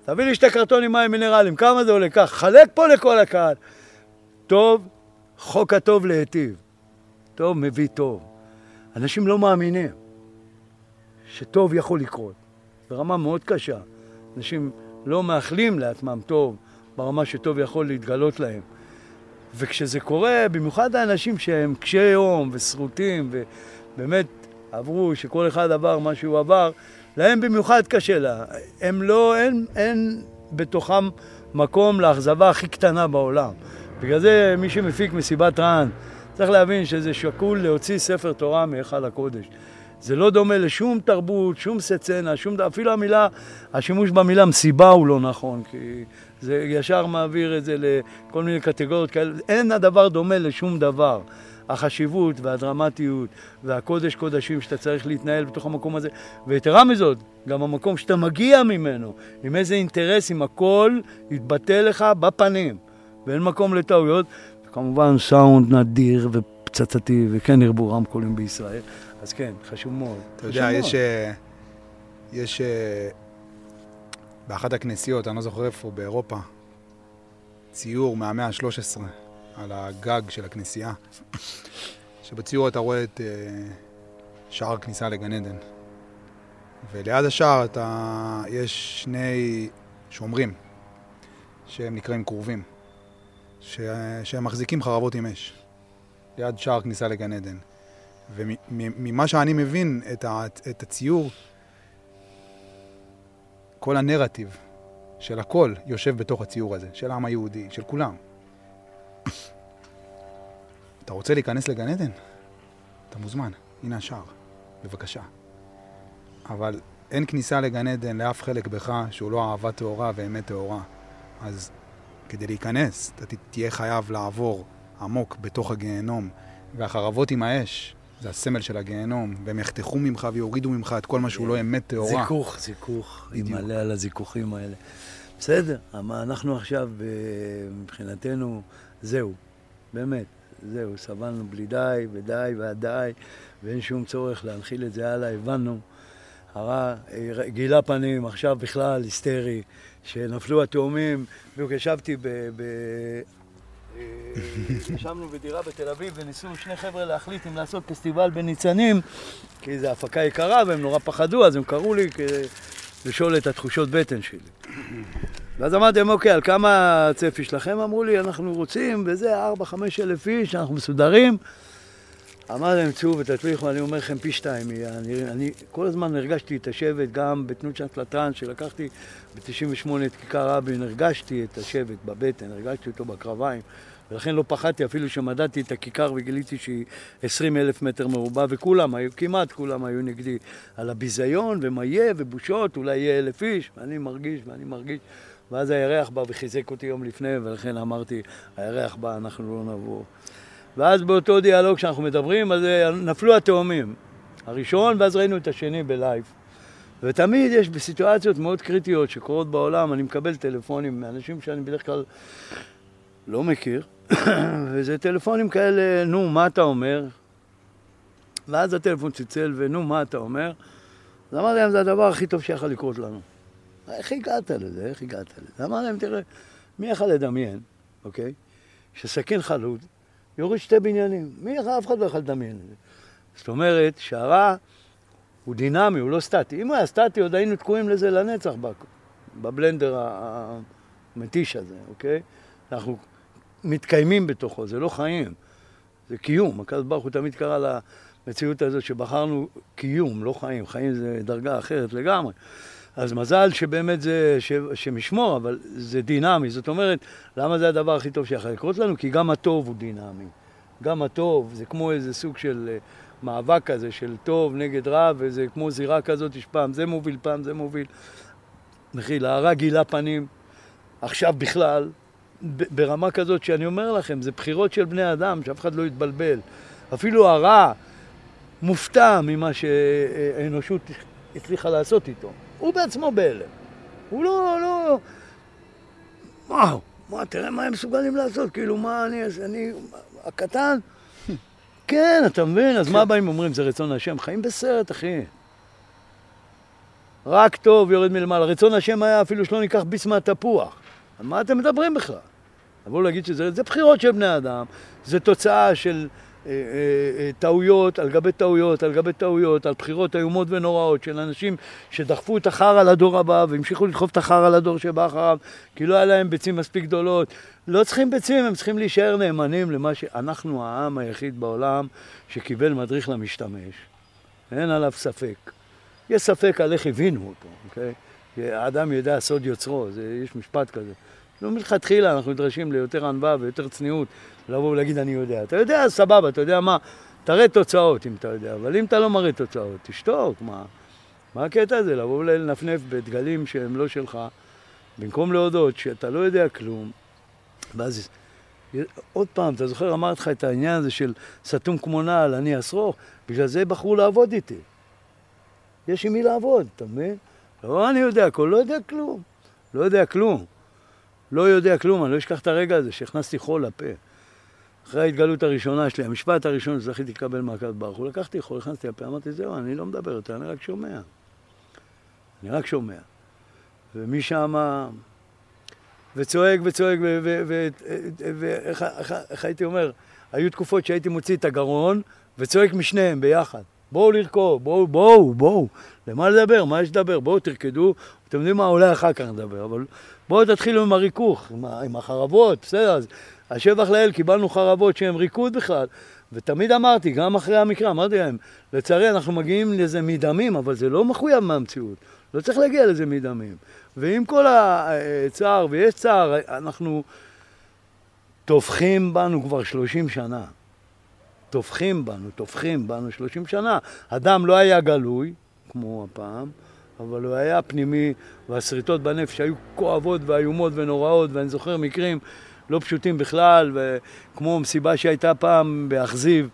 תביא לי שתי קרטונים מים מינרליים, כמה זה עולה? כך, חלק פה לכל הקהל. טוב, חוק הטוב להיטיב. טוב מביא טוב. אנשים לא מאמינים שטוב יכול לקרות. ברמה מאוד קשה. אנשים לא מאחלים לעצמם טוב ברמה שטוב יכול להתגלות להם. וכשזה קורה, במיוחד האנשים שהם קשי יום ושרוטים ובאמת עברו, שכל אחד עבר מה שהוא עבר, להם במיוחד קשה לה. הם לא, אין, אין בתוכם מקום לאכזבה הכי קטנה בעולם. בגלל זה מי שמפיק מסיבת רען, צריך להבין שזה שקול להוציא ספר תורה מהיכל הקודש. זה לא דומה לשום תרבות, שום סצנה, שום... אפילו המילה, השימוש במילה מסיבה הוא לא נכון, כי זה ישר מעביר את זה לכל מיני קטגוריות כאלה. אין הדבר דומה לשום דבר. החשיבות והדרמטיות והקודש קודשים שאתה צריך להתנהל בתוך המקום הזה, ויתרה מזאת, גם המקום שאתה מגיע ממנו, עם איזה אינטרסים, הכל יתבטא לך בפנים, ואין מקום לטעויות. כמובן סאונד נדיר ופצצתי, וכן ירבו רמקולים בישראל, אז כן, חשוב מאוד. אתה יודע, יש... אה, יש... אה, באחת הכנסיות, אני לא זוכר איפה, באירופה, ציור מהמאה ה-13 על הגג של הכנסייה, שבציור אתה רואה את uh, שער כניסה לגן עדן. וליד השער אתה, יש שני שומרים, שהם נקראים כרובים, ש, שהם מחזיקים חרבות עם אש, ליד שער כניסה לגן עדן. וממה שאני מבין את, ה, את הציור, כל הנרטיב של הכל יושב בתוך הציור הזה, של העם היהודי, של כולם. אתה רוצה להיכנס לגן עדן? אתה מוזמן, הנה השער, בבקשה. אבל אין כניסה לגן עדן לאף חלק בך שהוא לא אהבה טהורה ואמת טהורה. אז כדי להיכנס, אתה תהיה חייב לעבור עמוק בתוך הגיהנום, והחרבות עם האש, זה הסמל של הגיהנום, והם יחתכו ממך ויורידו ממך את כל מה שהוא לא אמת טהורה. זיכוך, זיכוך, ימלא על הזיכוכים האלה. בסדר, אנחנו עכשיו, אה, מבחינתנו, זהו, באמת, זהו, סבלנו בלי די ודי ועדי, ואין שום צורך להנחיל את זה הלאה, הבנו. הרע אה, גילה פנים, עכשיו בכלל היסטרי, שנפלו התאומים, בדיוק ישבתי ב... ב אה, (laughs) ישבנו בדירה בתל אביב וניסו שני חבר'ה להחליט אם לעשות פסטיבל בניצנים כי זו הפקה יקרה והם נורא פחדו אז הם קראו לי כדי לשאול את התחושות בטן שלי. ואז אמרתי להם, אוקיי, על כמה הצפי שלכם? אמרו לי, אנחנו רוצים, וזה, 4-5 אלף איש, אנחנו מסודרים. אמרתי להם, צאו ותצליחו, אני אומר לכם פי שתיים. אני, אני כל הזמן הרגשתי את השבט, גם בתנות של פלטרן, שלקחתי ב-98 את כיכר רבין, הרגשתי את השבט בבטן, הרגשתי אותו בקרביים. ולכן לא פחדתי אפילו שמדדתי את הכיכר וגיליתי שהיא 20 אלף מטר מרובע וכולם היו, כמעט כולם היו נגדי על הביזיון ומה יהיה ובושות, אולי יהיה אלף איש ואני מרגיש ואני מרגיש ואז הירח בא וחיזק אותי יום לפני ולכן אמרתי הירח בא אנחנו לא נבוא ואז באותו דיאלוג שאנחנו מדברים אז נפלו התאומים הראשון ואז ראינו את השני בלייב ותמיד יש בסיטואציות מאוד קריטיות שקורות בעולם, אני מקבל טלפונים מאנשים שאני בדרך כלל לא מכיר, (coughs) וזה טלפונים כאלה, נו, מה אתה אומר? ואז הטלפון צלצל, ונו, מה אתה אומר? אז אמרתי להם, זה הדבר הכי טוב שיכול לקרות לנו. איך הגעת לזה? איך הגעת לזה? אמרתי להם, תראה, מי יכול לדמיין, אוקיי? שסכין חלוד יוריד שתי בניינים. מי יכול, אף אחד לא יכול לדמיין את זה. זאת אומרת שהרע הוא דינמי, הוא לא סטטי. אם הוא היה סטטי, עוד היינו תקועים לזה לנצח בבלנדר המתיש הזה, אוקיי? אנחנו מתקיימים בתוכו, זה לא חיים, זה קיום. הקדוש ברוך הוא תמיד קרא למציאות הזאת שבחרנו קיום, לא חיים. חיים זה דרגה אחרת לגמרי. אז מזל שבאמת זה, ש, שמשמור, אבל זה דינמי. זאת אומרת, למה זה הדבר הכי טוב שיכול לקרות לנו? כי גם הטוב הוא דינמי. גם הטוב זה כמו איזה סוג של אה, מאבק כזה של טוב נגד רע, וזה כמו זירה כזאת, יש פעם זה מוביל, פעם זה מוביל. מכיל, הרע גילה פנים, עכשיו בכלל, ברמה כזאת שאני אומר לכם, זה בחירות של בני אדם, שאף אחד לא יתבלבל. אפילו הרע מופתע ממה שהאנושות הצליחה לעשות איתו. הוא בעצמו בהלם. הוא לא, לא... וואו, מה, תראה מה הם מסוגלים לעשות, כאילו, מה אני, אני, הקטן, (laughs) כן, אתה מבין? אז מה באים ואומרים, זה רצון השם? חיים בסרט, אחי. רק טוב יורד מלמעלה. רצון השם היה אפילו שלא ניקח ביס מהתפוח. על מה אתם מדברים בכלל? לבוא להגיד שזה זה בחירות של בני אדם, זה תוצאה של טעויות על גבי טעויות על גבי טעויות, על בחירות איומות ונוראות של אנשים שדחפו את החרא לדור הבא והמשיכו לדחוף את החרא לדור שבא אחריו כי לא היה להם ביצים מספיק גדולות. לא צריכים ביצים, הם צריכים להישאר נאמנים למה שאנחנו העם היחיד בעולם שקיבל מדריך למשתמש. אין עליו ספק. יש ספק על איך הבינו אותו, אוקיי? האדם יודע סוד יוצרו, זה, יש משפט כזה. לא מלכתחילה אנחנו נדרשים ליותר ענווה ויותר צניעות, לבוא ולהגיד אני יודע. אתה יודע, סבבה, אתה יודע מה, תראה תוצאות אם אתה יודע, אבל אם אתה לא מראה תוצאות, תשתוק, מה? מה הקטע הזה? לבוא ולנפנף בדגלים שהם לא שלך, במקום להודות שאתה לא יודע כלום, ואז עוד פעם, אתה זוכר, אמרתי לך את העניין הזה של סתום כמו נעל, אני אשרוך, בגלל זה בחרו לעבוד איתי. יש עם מי לעבוד, אתה מבין? לא אני יודע הכל, לא יודע כלום. לא יודע כלום. לא יודע כלום, אני לא אשכח את הרגע הזה שהכנסתי חול לפה. אחרי ההתגלות הראשונה שלי, המשפט הראשון שזכיתי לקבל מהקדוש ברוך הוא, לקחתי חול, הכנסתי לפה, אמרתי, זהו, אני לא מדבר יותר, אני רק שומע. אני רק שומע. ומשם... וצועק וצועק, ואיך הייתי אומר, היו תקופות שהייתי מוציא את הגרון וצועק משניהם ביחד. בואו לרכוב, בואו, בואו, בואו. למה לדבר? מה יש לדבר? בואו תרקדו. אתם יודעים מה? אולי אחר כך נדבר, אבל בואו תתחילו עם הריכוך, עם, עם החרבות, בסדר? אז השבח לאל, קיבלנו חרבות שהן ריקוד בכלל. ותמיד אמרתי, גם אחרי המקרה, אמרתי להם, לצערי אנחנו מגיעים לזה מדמים, אבל זה לא מחויב מהמציאות. לא צריך להגיע לזה מדמים. ועם כל הצער, ויש צער, אנחנו טובחים בנו כבר 30 שנה. טובחים בנו, טובחים בנו 30 שנה. הדם לא היה גלוי, כמו הפעם, אבל הוא היה פנימי, והשריטות בנפש היו כואבות ואיומות ונוראות, ואני זוכר מקרים לא פשוטים בכלל, וכמו מסיבה שהייתה פעם באכזיב,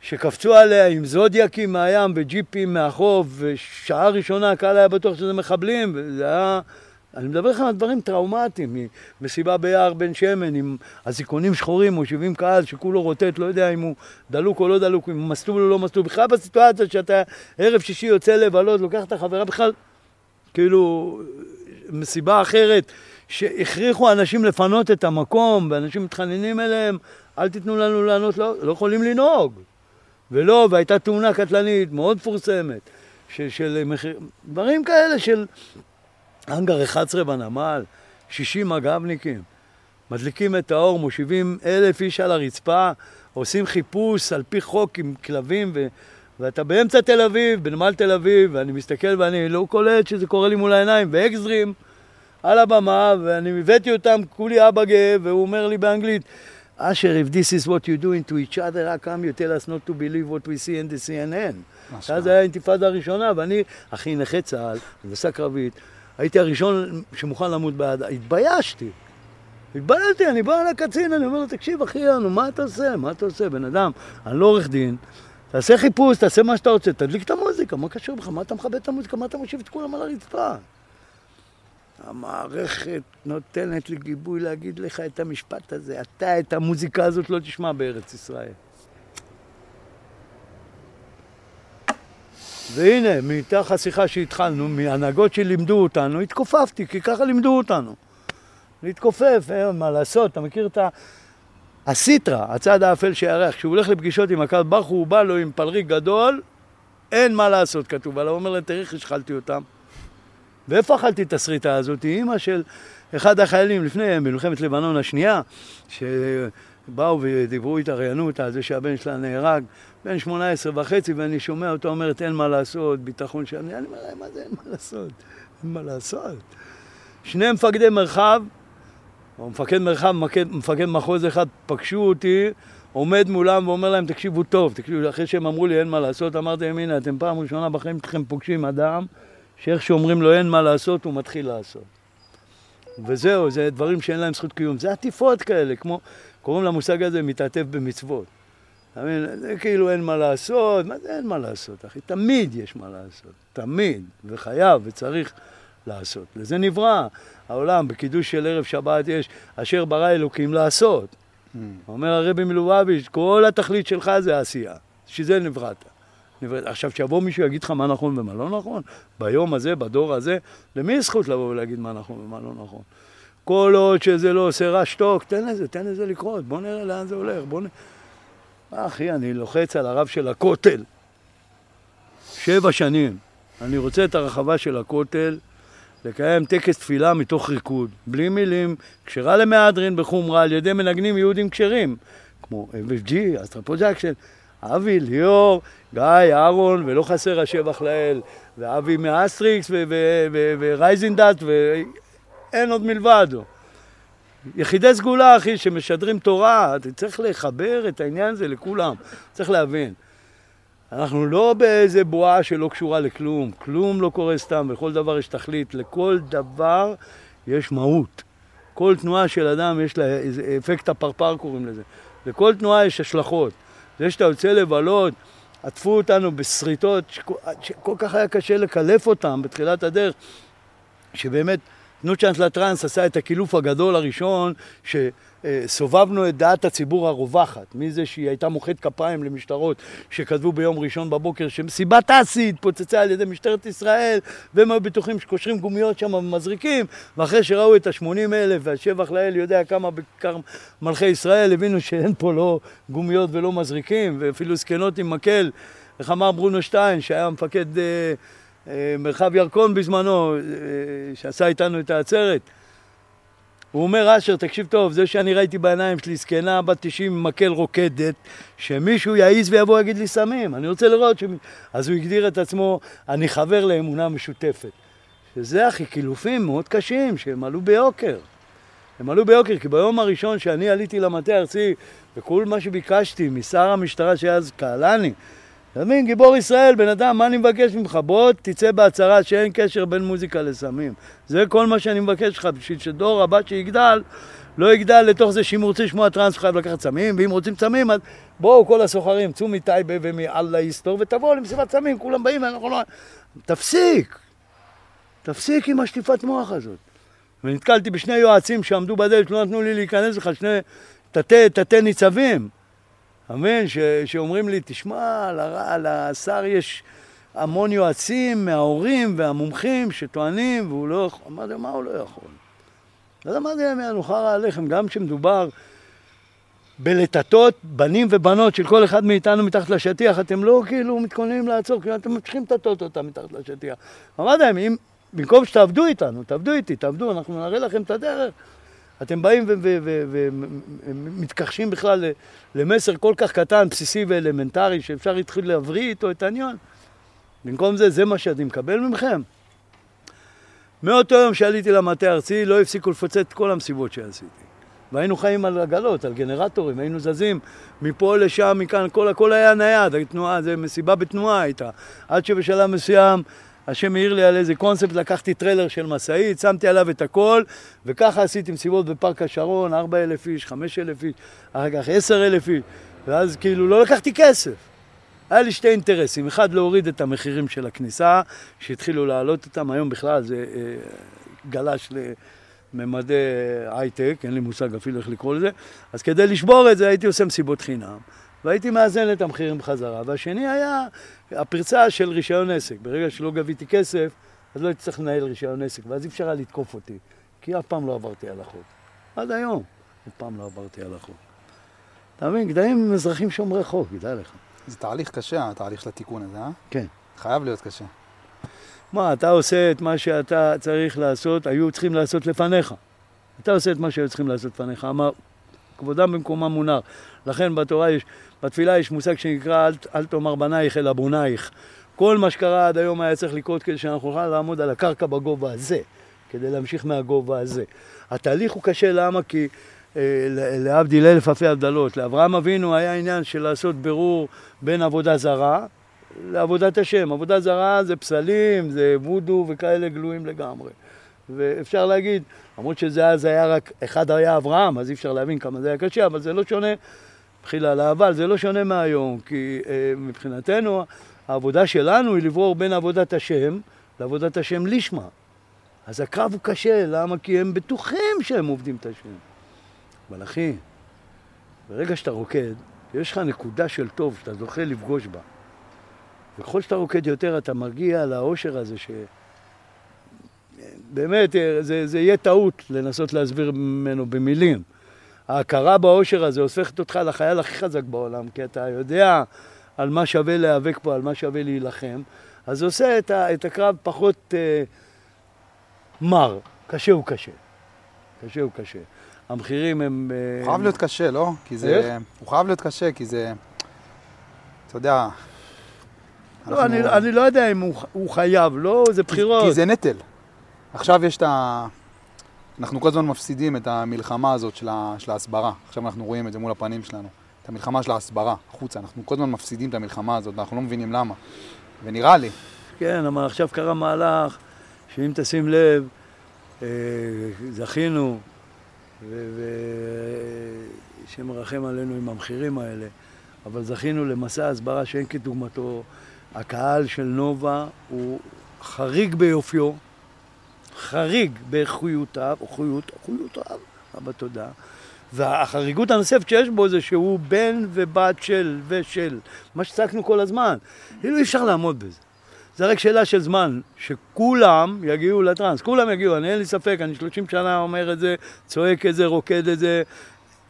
שקפצו עליה עם זודיאקים מהים וג'יפים מהחוף, ושעה ראשונה הקהל היה בטוח שזה מחבלים, וזה היה... אני מדבר איתך על דברים טראומטיים, מסיבה ביער בן שמן עם אזיקונים שחורים, מושיבים קהל שכולו רוטט, לא יודע אם הוא דלוק או לא דלוק, אם הוא מסטול או לא מסטול. בכלל בסיטואציה שאתה ערב שישי יוצא לבלות, לוקח את החברה בכלל, כאילו, מסיבה אחרת, שהכריחו אנשים לפנות את המקום, ואנשים מתחננים אליהם, אל תיתנו לנו לענות, לא, לא יכולים לנהוג. ולא, והייתה תאונה קטלנית מאוד מפורסמת, של, של מחיר, דברים כאלה של אנגר 11 בנמל, 60 מג"בניקים, מדליקים את האור, מושיבים אלף איש על הרצפה, עושים חיפוש על פי חוק עם כלבים, ו... ואתה באמצע תל אביב, בנמל תל אביב, ואני מסתכל ואני לא קולט שזה קורה לי מול העיניים, ואקסטרים על הבמה, ואני הבאתי אותם, כולי אבא גאה, והוא אומר לי באנגלית, אשר, if this is what you're doing to each other, how come you tell us not to believe what we see in the CNN? אז זה היה האינתיפאדה הראשונה, ואני, אחי נכה צה"ל, הנדסה קרבית, הייתי הראשון שמוכן למות בעד... התביישתי. התביישתי, אני בא לקצין, אני אומר לו, תקשיב, אחי, נו, מה אתה עושה? מה אתה עושה? בן אדם, אני לא עורך דין, תעשה חיפוש, תעשה מה שאתה רוצה, תדליק את המוזיקה, מה קשור בך? מה אתה מכבד את המוזיקה? מה אתה מושיב את כולם על הרצפה? המערכת נותנת לי גיבוי להגיד לך את המשפט הזה. אתה את המוזיקה הזאת לא תשמע בארץ ישראל. והנה, מתוך השיחה שהתחלנו, מהנהגות שלימדו אותנו, התכופפתי, כי ככה לימדו אותנו. להתכופף, אין מה לעשות, אתה מכיר את ה... הסיטרה, הצד האפל שירח, כשהוא הולך לפגישות עם הקהל הוא בא לו עם פלריק גדול, אין מה לעשות, כתוב עליו, אומר להם, תראי איך השחלתי אותם. ואיפה אכלתי את הסריטה הזאת? אימא של אחד החיילים לפני מלחמת לבנון השנייה, שבאו ודיברו איתה, ראיינו אותה זה שהבן שלה נהרג, בן 18 וחצי, ואני שומע אותה אומרת, אין מה לעשות, ביטחון שם. אני אומר להם, מה זה אין מה לעשות? אין מה לעשות. שני מפקדי מרחב, או מפקד מרחב, מפקד, מפקד מחוז אחד, פגשו אותי, עומד מולם ואומר להם, תקשיבו טוב, תקשיבו, אחרי שהם אמרו לי אין מה לעשות, אמרתי להם, הנה, אתם פעם ראשונה בחיים שלכם פוגשים אדם שאיך שאומרים לו אין מה לעשות, הוא מתחיל לעשות. וזהו, זה דברים שאין להם זכות קיום. זה עטיפות כאלה, כמו, קוראים למושג הזה מתעטף במצוות. אתה מבין? זה כאילו אין מה לעשות, מה זה אין מה לעשות, אחי? תמיד יש מה לעשות, תמיד, וחייב וצריך לעשות. לזה נברא העולם, בקידוש של ערב שבת יש אשר ברא אלוקים לעשות. Mm. אומר הרבי מלובביץ', כל התכלית שלך זה עשייה, שזה נבראת. עכשיו, שיבוא מישהו יגיד לך מה נכון ומה לא נכון, ביום הזה, בדור הזה, למי יש זכות לבוא ולהגיד מה נכון ומה לא נכון? כל עוד שזה לא עושה רע, שתוק, תן לזה, תן לזה לקרות, בוא נראה לאן זה הולך, בוא נראה. אחי, אני לוחץ על הרב של הכותל. שבע שנים. אני רוצה את הרחבה של הכותל, לקיים טקס תפילה מתוך ריקוד, בלי מילים, כשרה למהדרין בחומרה על ידי מנגנים יהודים כשרים, כמו MFG, Astral Projection, אבי, ליאור, גיא, אהרון, ולא חסר השבח לאל, ואבי מ Astrix ו Rising Dust, ואין עוד מלבד. יחידי סגולה, אחי, שמשדרים תורה, אתה צריך לחבר את העניין הזה לכולם, צריך להבין. אנחנו לא באיזה בועה שלא קשורה לכלום, כלום לא קורה סתם, ולכל דבר יש תכלית, לכל דבר יש מהות. כל תנועה של אדם יש לה איזה אפקט הפרפר קוראים לזה. לכל תנועה יש השלכות. זה שאתה יוצא לבלות, עטפו אותנו בשריטות שכל, שכל כך היה קשה לקלף אותם בתחילת הדרך, שבאמת תנו צ'אנס לטראנס עשה את הקילוף הגדול הראשון, שסובבנו את דעת הציבור הרווחת, מזה שהיא הייתה מוחאת כפיים למשטרות שכתבו ביום ראשון בבוקר שמסיבת אסי התפוצצה על ידי משטרת ישראל, והם היו בטוחים שקושרים גומיות שם ומזריקים, ואחרי שראו את ה-80 אלף והשבח לאל יודע כמה בכיכר מלכי ישראל, הבינו שאין פה לא גומיות ולא מזריקים, ואפילו זקנות עם מקל. איך אמר ברונו שטיין, שהיה מפקד... אה, מרחב ירקון בזמנו, אה, שעשה איתנו את העצרת. הוא אומר, אשר, תקשיב טוב, זה שאני ראיתי בעיניים שלי זקנה בת 90 עם מקל רוקדת, שמישהו יעז ויבוא ויגיד לי סמים, אני רוצה לראות ש... אז הוא הגדיר את עצמו, אני חבר לאמונה משותפת. שזה, אחי, קילופים מאוד קשים, שהם עלו ביוקר. הם עלו ביוקר, כי ביום הראשון שאני עליתי למטה הארצי, וכל מה שביקשתי משר המשטרה שאז קהלני, אתה מבין? גיבור ישראל, בן אדם, מה אני מבקש ממך? בוא תצא בהצהרה שאין קשר בין מוזיקה לסמים. זה כל מה שאני מבקש ממך, בשביל שדור הבא שיגדל, לא יגדל לתוך זה שאם רוצה לשמוע טראנס הוא חייב לקחת סמים, ואם רוצים סמים, אז בואו כל הסוחרים, צאו מטייבה ומאללה היסטור ותבואו למסיבת סמים, כולם באים ואנחנו לא... תפסיק! תפסיק עם השטיפת מוח הזאת. ונתקלתי בשני יועצים שעמדו בדלת, לא נתנו לי להיכנס לך, שני תתי ניצבים. אתה מבין? שאומרים לי, תשמע, לשר יש המון יועצים מההורים והמומחים שטוענים, והוא לא יכול... אמרתי, מה הוא לא יכול? אז אמרתי להם, חרא עליכם, גם כשמדובר בלטטות בנים ובנות של כל אחד מאיתנו מתחת לשטיח, אתם לא כאילו מתכוננים לעצור, כאילו אתם ממשיכים לטטות אותם מתחת לשטיח. אמרתי להם, אם במקום שתעבדו איתנו, תעבדו איתי, תעבדו, אנחנו נראה לכם את הדרך. אתם באים ומתכחשים בכלל למסר כל כך קטן, בסיסי ואלמנטרי, שאפשר להתחיל להבריא איתו את העניין. במקום זה, זה מה שאני מקבל מכם. מאותו יום שעליתי למטה הארצי, לא הפסיקו לפוצץ את כל המסיבות שעשיתי. והיינו חיים על עגלות, על גנרטורים, היינו זזים מפה לשם, מכאן, כל הכל היה נייד, התנועה, זה מסיבה בתנועה הייתה. עד שבשלב מסוים השם האיר לי על איזה קונספט, לקחתי טריילר של משאית, שמתי עליו את הכל, וככה עשיתי מסיבות בפארק השרון, 4,000 איש, 5,000 איש, אחר כך 10,000 איש, ואז כאילו לא לקחתי כסף. היה לי שתי אינטרסים, אחד להוריד את המחירים של הכניסה, שהתחילו להעלות אותם, היום בכלל זה אה, גלש לממדי הייטק, אין לי מושג אפילו איך לקרוא לזה, אז כדי לשבור את זה הייתי עושה מסיבות חינם. והייתי מאזן את המחירים בחזרה. והשני היה הפרצה של רישיון עסק. ברגע שלא גביתי כסף, אז לא הייתי צריך לנהל רישיון עסק, ואז אי אפשר היה לתקוף אותי, כי אף פעם לא עברתי על החוק. עד היום, אף פעם לא עברתי על החוק. אתה מבין, גדיים הם אזרחים שומרי חוק, ידע לך. זה תהליך קשה, התהליך של התיקון הזה, אה? כן. חייב להיות קשה. מה, אתה עושה את מה שאתה צריך לעשות, היו צריכים לעשות לפניך. אתה עושה את מה שהיו צריכים לעשות לפניך. אמר, כבודם במקומם מונר. לכן בתורה יש, בתפילה יש מושג שנקרא אל, אל תאמר בנייך אלא בונייך. כל מה שקרה עד היום היה צריך לקרות כדי שאנחנו נוכל לעמוד על הקרקע בגובה הזה, כדי להמשיך מהגובה הזה. התהליך הוא קשה, למה? כי אה, להבדיל אלף אלפי הבדלות, לאברהם אבינו היה עניין של לעשות בירור בין עבודה זרה לעבודת השם. עבודה זרה זה פסלים, זה וודו וכאלה גלויים לגמרי. ואפשר להגיד, למרות שזה אז היה רק, אחד היה אברהם, אז אי אפשר להבין כמה זה היה קשה, אבל זה לא שונה, מחילה על האבל, זה לא שונה מהיום, כי אה, מבחינתנו העבודה שלנו היא לברור בין עבודת השם לעבודת השם לשמה. אז הקרב הוא קשה, למה? כי הם בטוחים שהם עובדים את השם. אבל אחי, ברגע שאתה רוקד, יש לך נקודה של טוב שאתה זוכה לפגוש בה. וככל שאתה רוקד יותר, אתה מגיע לאושר הזה ש... באמת, אה, זה, זה יהיה טעות לנסות להסביר ממנו במילים. ההכרה בעושר הזה הופכת אותך לחייל הכי חזק בעולם, כי אתה יודע על מה שווה להיאבק פה, על מה שווה להילחם, אז זה עושה את, ה, את הקרב פחות אה, מר. קשה הוא קשה. קשה הוא קשה. המחירים הם... הוא חייב להיות קשה, לא? כי זה... איך? הוא חייב להיות קשה, כי זה... אתה יודע... לא, אנחנו... אני, אני לא יודע אם הוא, הוא חייב, לא, זה בחירות. כי זה נטל. עכשיו יש את ה... אנחנו כל הזמן מפסידים את המלחמה הזאת של, ההסברה. עכשיו אנחנו רואים את זה מול הפנים שלנו. את המלחמה של ההסברה, החוצה. אנחנו כל הזמן מפסידים את המלחמה הזאת, ואנחנו לא מבינים למה. ונראה לי. כן, אבל עכשיו קרה מהלך, שאם תשים לב, אה, זכינו ושמרחם עלינו עם המחירים האלה. אבל זכינו למסע הסברה שאין כדוגמתו. הקהל של נובה הוא חריג ביופיו, חריג באיכויותיו, איכויותיו, אבל תודה. והחריגות הנוספת שיש בו זה שהוא בן ובת של ושל, מה שצעקנו כל הזמן. כאילו אי אפשר לעמוד בזה. זה רק שאלה של זמן, שכולם יגיעו לטראנס, כולם יגיעו, אני אין לי ספק, אני 30 שנה אומר את זה, צועק את זה, רוקד את זה,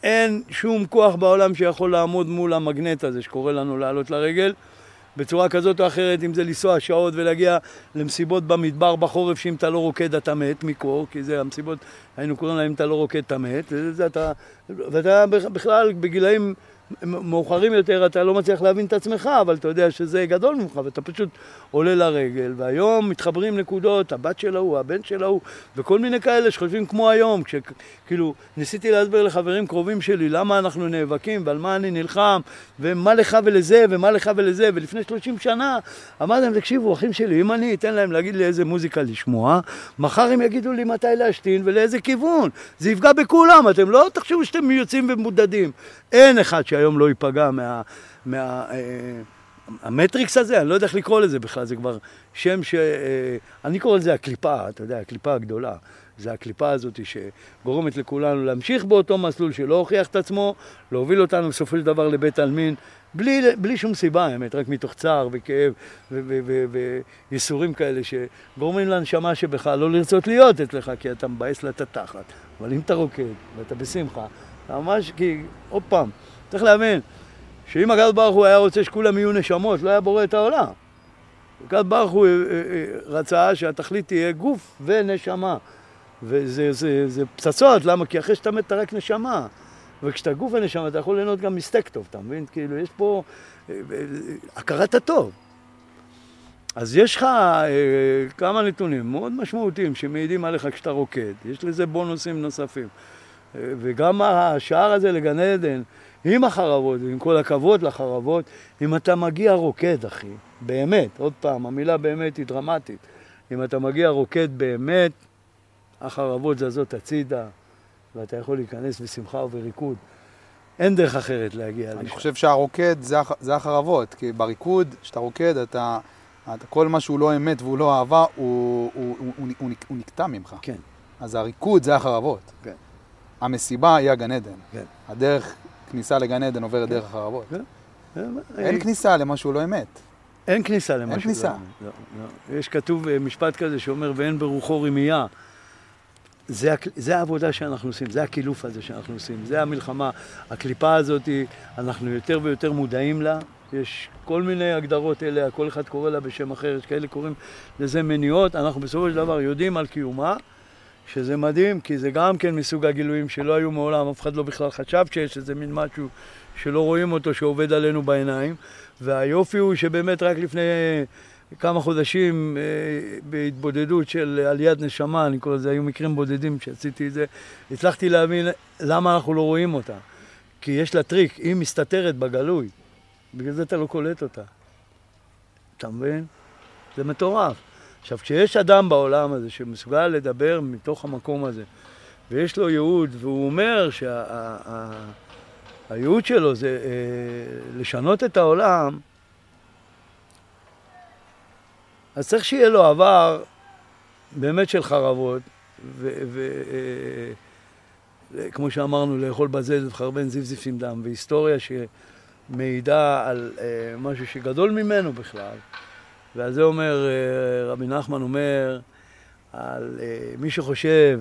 אין שום כוח בעולם שיכול לעמוד מול המגנט הזה שקורא לנו לעלות לרגל. בצורה כזאת או אחרת, אם זה לנסוע שעות ולהגיע למסיבות במדבר בחורף, שאם אתה לא רוקד אתה מת מקור, כי זה המסיבות, היינו קוראים להם אם אתה לא רוקד אתה מת, וזה, אתה, ואתה בכלל בגילאים מאוחרים יותר אתה לא מצליח להבין את עצמך, אבל אתה יודע שזה גדול ממך, ואתה פשוט עולה לרגל, והיום מתחברים נקודות, הבת של ההוא, הבן של ההוא, וכל מיני כאלה שחושבים כמו היום, כשכאילו ניסיתי להסביר לחברים קרובים שלי למה אנחנו נאבקים ועל מה אני נלחם, ומה לך ולזה, ומה לך ולזה, ולפני 30 שנה אמרתי להם, תקשיבו, אחים שלי, אם אני אתן להם להגיד לי איזה מוזיקה לשמוע, מחר הם יגידו לי מתי להשתין ולאיזה כיוון, זה יפגע בכולם, אתם לא תחשבו שאתם יוצאים ומבודדים. אין אחד שהיום לא ייפגע מה... מה אה, המטריקס הזה, אני לא יודע איך לקרוא לזה בכלל, זה כבר שם ש... אה, אני קורא לזה הקליפה, אתה יודע, הקליפה הגדולה. זה הקליפה הזאת שגורמת לכולנו להמשיך באותו מסלול שלא הוכיח את עצמו, להוביל אותנו בסופו של דבר לבית עלמין, בלי, בלי שום סיבה, האמת, רק מתוך צער וכאב וייסורים כאלה שגורמים לנשמה שבך לא לרצות להיות אצלך, כי אתה מבאס לה את התחת. אבל אם אתה רוקד ואתה בשמחה, אתה ממש, כי, עוד פעם, צריך להבין, שאם הקדוש ברוך הוא היה רוצה שכולם יהיו נשמות, לא היה בורא את העולם. הקדוש ברוך הוא אה, אה, אה, רצה שהתכלית תהיה גוף ונשמה. וזה זה, זה פצצות, למה? כי אחרי שאתה מת אתה רק נשמה. וכשאתה גוף ונשמה אתה יכול ליהנות גם מסטייק טוב, אתה מבין? כאילו, יש פה הכרת הטוב. אז יש לך אה, כמה נתונים מאוד משמעותיים שמעידים עליך כשאתה רוקד. יש לזה בונוסים נוספים. אה, וגם השער הזה לגן עדן, עם החרבות, ועם כל הכבוד לחרבות, אם אתה מגיע רוקד, אחי, באמת, עוד פעם, המילה באמת היא דרמטית. אם אתה מגיע רוקד באמת, החרבות זזות הצידה, ואתה יכול להיכנס בשמחה ובריקוד. אין דרך אחרת להגיע לשם. אני חושב שהרוקד זה, זה החרבות, כי בריקוד, כשאתה רוקד, אתה, אתה, כל מה שהוא לא אמת והוא לא אהבה, הוא, הוא, הוא, הוא, הוא, הוא נקטע ממך. כן. אז הריקוד זה החרבות. כן. המסיבה היא הגן עדן. כן. הדרך כניסה לגן עדן עוברת כן. דרך החרבות. כן. אין אה, כניסה למה שהוא לא אמת. אין כניסה למה אין כניסה. לא, לא. יש כתוב אה, משפט כזה שאומר, ואין ברוחו רמייה. זה, זה העבודה שאנחנו עושים, זה הקילוף הזה שאנחנו עושים, זה המלחמה. הקליפה הזאת, אנחנו יותר ויותר מודעים לה, יש כל מיני הגדרות אליה, כל אחד קורא לה בשם אחר, יש כאלה קוראים לזה מניעות, אנחנו בסופו של דבר יודעים על קיומה, שזה מדהים, כי זה גם כן מסוג הגילויים שלא היו מעולם, אף אחד לא בכלל חשב שיש איזה מין משהו שלא רואים אותו, שעובד עלינו בעיניים, והיופי הוא שבאמת רק לפני כמה חודשים אה, בהתבודדות של עליית נשמה, אני קורא לזה, היו מקרים בודדים שעשיתי את זה, הצלחתי להבין למה אנחנו לא רואים אותה. כי יש לה טריק, היא מסתתרת בגלוי, בגלל זה אתה לא קולט אותה. אתה מבין? זה מטורף. עכשיו, כשיש אדם בעולם הזה שמסוגל לדבר מתוך המקום הזה, ויש לו ייעוד, והוא אומר שהייעוד שה, שלו זה אה, לשנות את העולם, אז צריך שיהיה לו עבר באמת של חרבות, וכמו אה, שאמרנו, לאכול בזז וחרבן זיפזיף עם דם, והיסטוריה שמעידה על אה, משהו שגדול ממנו בכלל. ועל זה אומר, אה, רבי נחמן אומר, על מי שחושב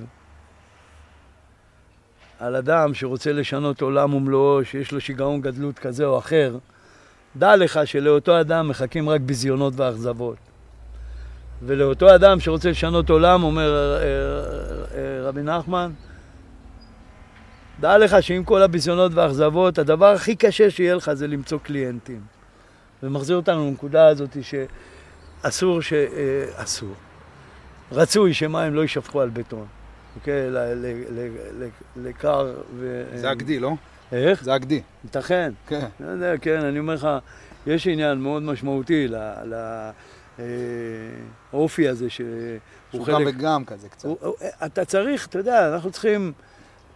על אדם שרוצה לשנות עולם ומלואו, שיש לו שיגעון גדלות כזה או אחר, דע לך שלאותו אדם מחכים רק ביזיונות ואכזבות. ולאותו אדם שרוצה לשנות עולם, אומר אה, אה, רבי נחמן, דע לך שעם כל הביזיונות והאכזבות, הדבר הכי קשה שיהיה לך זה למצוא קליינטים. ומחזיר אותנו לנקודה הזאת שאסור ש... אה, אסור. רצוי שמים לא יישפכו על בטון. אוקיי? לקר ו... זה הגדי, לא? איך? זה הגדי. ייתכן. כן. לא יודע, כן, אני אומר לך, יש עניין מאוד משמעותי ל... ל... האופי הזה שהוא חלק... שהוא גם וגם כזה קצת. הוא, אתה צריך, אתה יודע, אנחנו צריכים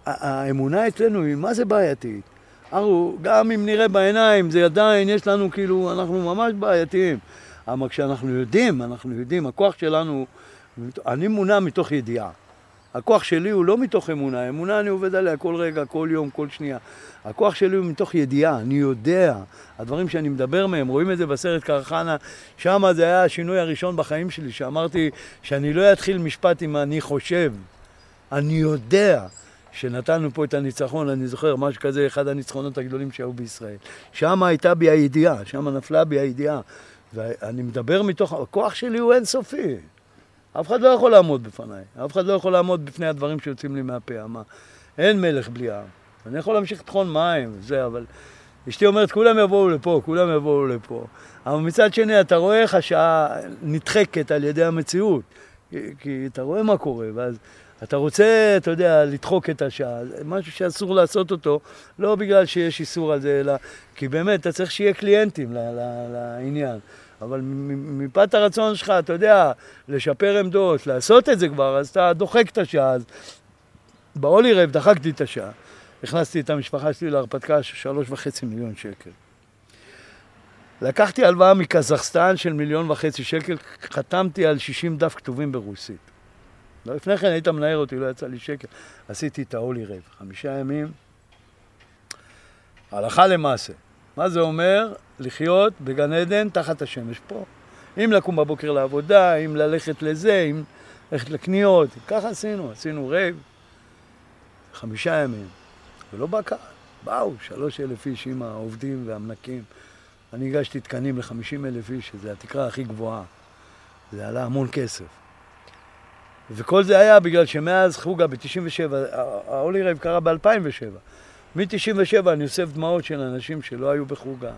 האמונה אצלנו היא מה זה בעייתית. אנחנו, גם אם נראה בעיניים, זה עדיין, יש לנו כאילו, אנחנו ממש בעייתיים. אבל כשאנחנו יודעים, אנחנו יודעים, הכוח שלנו, אני מונע מתוך ידיעה. הכוח שלי הוא לא מתוך אמונה, אמונה אני עובד עליה כל רגע, כל יום, כל שנייה. הכוח שלי הוא מתוך ידיעה, אני יודע. הדברים שאני מדבר מהם, רואים את זה בסרט קרחנה, שם זה היה השינוי הראשון בחיים שלי, שאמרתי שאני לא אתחיל משפט אם אני חושב. אני יודע שנתנו פה את הניצחון, אני זוכר, משהו כזה, אחד הניצחונות הגדולים שהיו בישראל. שם הייתה בי הידיעה, שם נפלה בי הידיעה. ואני מדבר מתוך, הכוח שלי הוא אינסופי. אף אחד לא יכול לעמוד בפניי, אף אחד לא יכול לעמוד בפני הדברים שיוצאים לי מהפה. מה? אין מלך בלי העם. אני יכול להמשיך לטחון מים וזה, אבל אשתי אומרת, כולם יבואו לפה, כולם יבואו לפה. אבל מצד שני, אתה רואה איך השעה נדחקת על ידי המציאות. כי אתה רואה מה קורה, ואז אתה רוצה, אתה יודע, לדחוק את השעה. זה משהו שאסור לעשות אותו, לא בגלל שיש איסור על זה, אלא כי באמת, אתה צריך שיהיה קליינטים לעניין. אבל מפאת הרצון שלך, אתה יודע, לשפר עמדות, לעשות את זה כבר, אז אתה דוחק את השעה. אז בהולי רב דחקתי את השעה. הכנסתי את המשפחה שלי להרפתקה של שלוש וחצי מיליון שקל. לקחתי הלוואה מקזחסטן של מיליון וחצי שקל, חתמתי על 60 דף כתובים ברוסית. לא, לפני כן היית מנער אותי, לא יצא לי שקל. עשיתי את ההולי רב, חמישה ימים, הלכה למעשה. מה זה אומר? לחיות בגן עדן תחת השמש פה. אם לקום בבוקר לעבודה, אם ללכת לזה, אם ללכת לקניות, ככה עשינו, עשינו רייב, חמישה ימים. ולא בא קהל, באו שלוש אלף איש עם העובדים והמנקים. אני הגשתי תקנים לחמישים אלף איש, שזו התקרה הכי גבוהה. זה עלה המון כסף. וכל זה היה בגלל שמאז חוגה ב-97, ה Holy Rave קרה ב-2007. מ-97 אני אוסף דמעות של אנשים שלא היו בחוגה.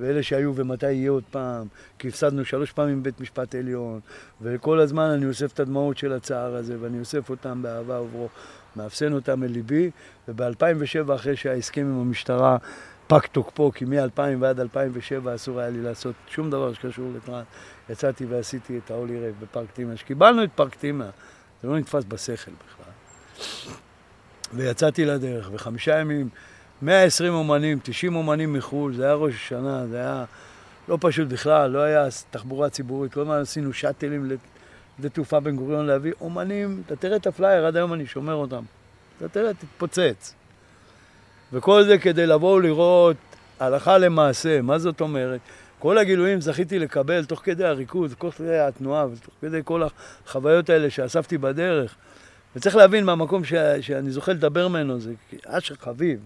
ואלה שהיו ומתי יהיה עוד פעם, כי הפסדנו שלוש פעמים בבית משפט עליון, וכל הזמן אני אוסף את הדמעות של הצער הזה, ואני אוסף אותם באהבה וברוך, מאפסן אותם אל ליבי, וב-2007, אחרי שההסכם עם המשטרה פג תוקפו, כי מ-2000 ועד 2007 אסור היה לי לעשות שום דבר שקשור לטראנס, יצאתי ועשיתי את ה Holy Rave בפארק תימא, שקיבלנו את פארק תימא, זה לא נתפס בשכל בכלל. ויצאתי לדרך, וחמישה ימים, 120 אומנים, 90 אומנים מחו"ל, זה היה ראש השנה, זה היה לא פשוט בכלל, לא היה תחבורה ציבורית, כל הזמן עשינו שאטלים לשדה תעופה בן גוריון להביא אומנים, אתה תראה את הפלייר, עד היום אני שומר אותם. אתה תראה, תתפוצץ. וכל זה כדי לבוא ולראות הלכה למעשה, מה זאת אומרת? כל הגילויים זכיתי לקבל תוך כדי הריכוז, תוך כדי התנועה ותוך כדי כל החוויות האלה שאספתי בדרך. וצריך להבין מהמקום ש... שאני זוכה לדבר ממנו, זה אשר חביב,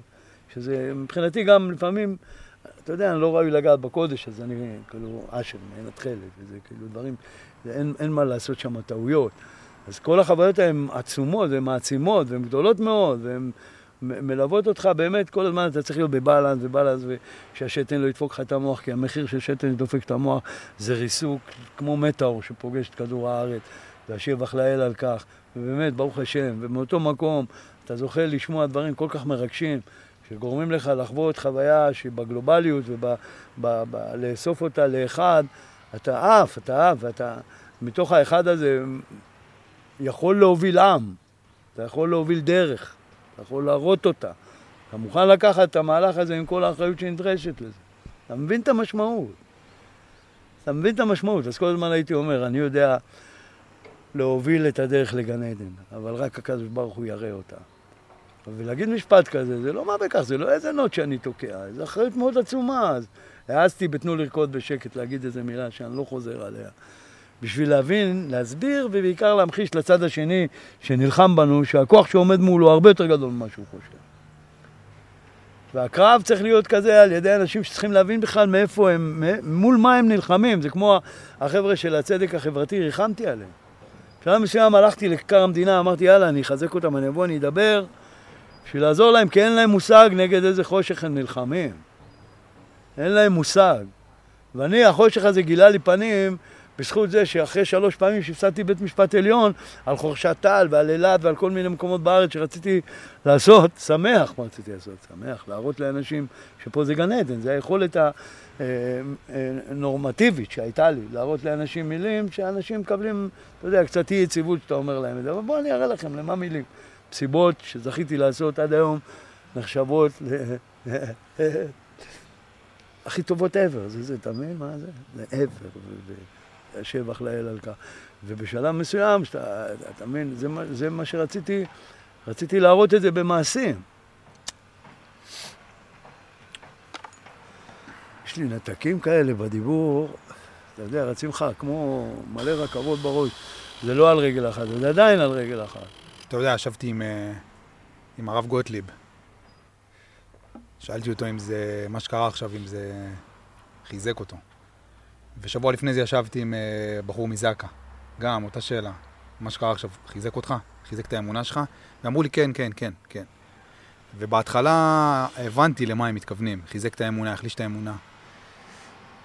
שזה מבחינתי גם לפעמים, אתה יודע, אני לא ראוי לגעת בקודש, אז אני כאילו אשר, מעין התכלת, וזה כאילו דברים, אין, אין מה לעשות שם טעויות. אז כל החוויות הן עצומות, והן מעצימות, והן גדולות מאוד, והן מלוות אותך באמת, כל הזמן אתה צריך להיות בבלנס ובלנס, ושהשתן לא ידפוק לך את המוח, כי המחיר של שתן דופק את המוח זה ריסוק, כמו מטאור שפוגש את כדור הארץ, והשבח לאל על כך. ובאמת, ברוך השם, ומאותו מקום אתה זוכה לשמוע דברים כל כך מרגשים, שגורמים לך לחוות חוויה שבגלובליות ולאסוף אותה לאחד, אתה עף, אתה עף, ואתה מתוך האחד הזה יכול להוביל עם, אתה יכול להוביל דרך, אתה יכול להראות אותה. אתה מוכן לקחת את המהלך הזה עם כל האחריות שנדרשת לזה. אתה מבין את המשמעות. אתה מבין את המשמעות. אז כל הזמן הייתי אומר, אני יודע להוביל את הדרך לגן עדן, אבל רק הקדוש ברוך הוא יראה אותה. ולהגיד משפט כזה, זה לא מה בכך, זה לא איזה נוט שאני תוקע, זו אחריות מאוד עצומה. אז העזתי בתנו לרקוד בשקט להגיד איזה מילה שאני לא חוזר עליה. בשביל להבין, להסביר, ובעיקר להמחיש לצד השני שנלחם בנו, שהכוח שעומד מולו הרבה יותר גדול ממה שהוא חושב. והקרב צריך להיות כזה על ידי אנשים שצריכים להבין בכלל מאיפה הם, מול מה הם נלחמים. זה כמו החבר'ה של הצדק החברתי, ריחמתי עליהם. בשלב מסוים הלכתי לכיכר המדינה, אמרתי, יאללה, אני אחזק אותם, אני אבוא, אני אדבר, בשביל לעזור להם, כי אין להם מושג נגד איזה חושך הם נלחמים. אין להם מושג. ואני, החושך הזה גילה לי פנים בזכות זה שאחרי שלוש פעמים שהפסדתי בית משפט עליון על חורשת טל ועל אילת ועל כל מיני מקומות בארץ שרציתי לעשות, שמח, מה רציתי לעשות? שמח, להראות לאנשים שפה זה גן עדן, זה היכולת הנורמטיבית שהייתה לי, להראות לאנשים מילים שאנשים מקבלים, אתה יודע, קצת אי יציבות שאתה אומר להם את זה, אבל בואו אני אראה לכם למה מילים. המסיבות שזכיתי לעשות עד היום נחשבות ל... (laughs) הכי טובות ever, זה זה, אתה מבין מה זה? זה ever, והשבח לאל על כך. ובשלב מסוים, שאתה, אתה מבין, זה, זה מה שרציתי, רציתי להראות את זה במעשים. יש לי נתקים כאלה בדיבור, אתה יודע, רצים לך כמו מלא רכבות בראש. זה לא על רגל אחת, זה עדיין על רגל אחת. אתה יודע, ישבתי עם, אה, עם הרב גוטליב. שאלתי אותו אם זה, מה שקרה עכשיו, אם זה חיזק אותו. ושבוע לפני זה ישבתי עם אה, בחור מזק"א, גם אותה שאלה. מה שקרה עכשיו, חיזק אותך? חיזק את האמונה שלך? ואמרו לי, כן, כן, כן, כן. ובהתחלה הבנתי למה הם מתכוונים, חיזק את האמונה, החליש את האמונה.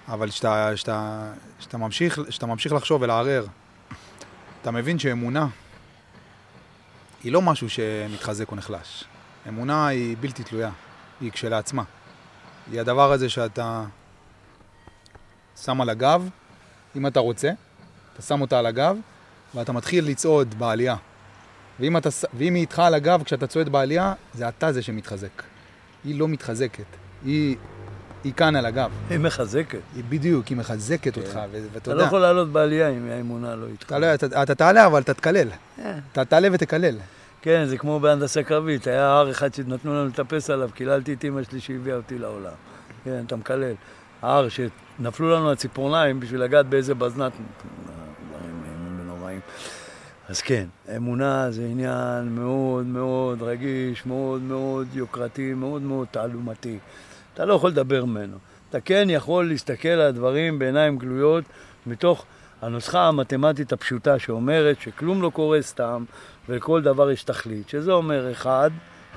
אבל כשאתה ממשיך, ממשיך לחשוב ולערער, אתה מבין שאמונה היא לא משהו שמתחזק או נחלש. אמונה היא בלתי תלויה, היא כשלעצמה. היא הדבר הזה שאתה שם על הגב, אם אתה רוצה, אתה שם אותה על הגב, ואתה מתחיל לצעוד בעלייה. ואם, אתה, ואם היא איתך על הגב כשאתה צועד בעלייה, זה אתה זה שמתחזק. היא לא מתחזקת, היא היא כאן על הגב. היא מחזקת. היא בדיוק, היא מחזקת כן. אותך, ואתה יודע... אתה לא יכול לעלות בעלייה אם האמונה לא איתך. אתה, לא, אתה, אתה תעלה, אבל אתה תקלל. כן. אתה תעלה ותקלל. כן, זה כמו בהנדסה קרבית. היה הר אחד שנתנו לנו לטפס עליו, קיללתי את אמא שלי שהביאה אותי לעולם. כן, אתה מקלל. ההר שנפלו לנו הציפורניים בשביל לגעת באיזה בזנת. אז כן, אמונה זה עניין מאוד מאוד רגיש, מאוד מאוד יוקרתי, מאוד מאוד תעלומתי. אתה לא יכול לדבר ממנו. אתה כן יכול להסתכל על הדברים בעיניים גלויות מתוך הנוסחה המתמטית הפשוטה שאומרת שכלום לא קורה סתם ולכל דבר יש תכלית, שזה אומר אחד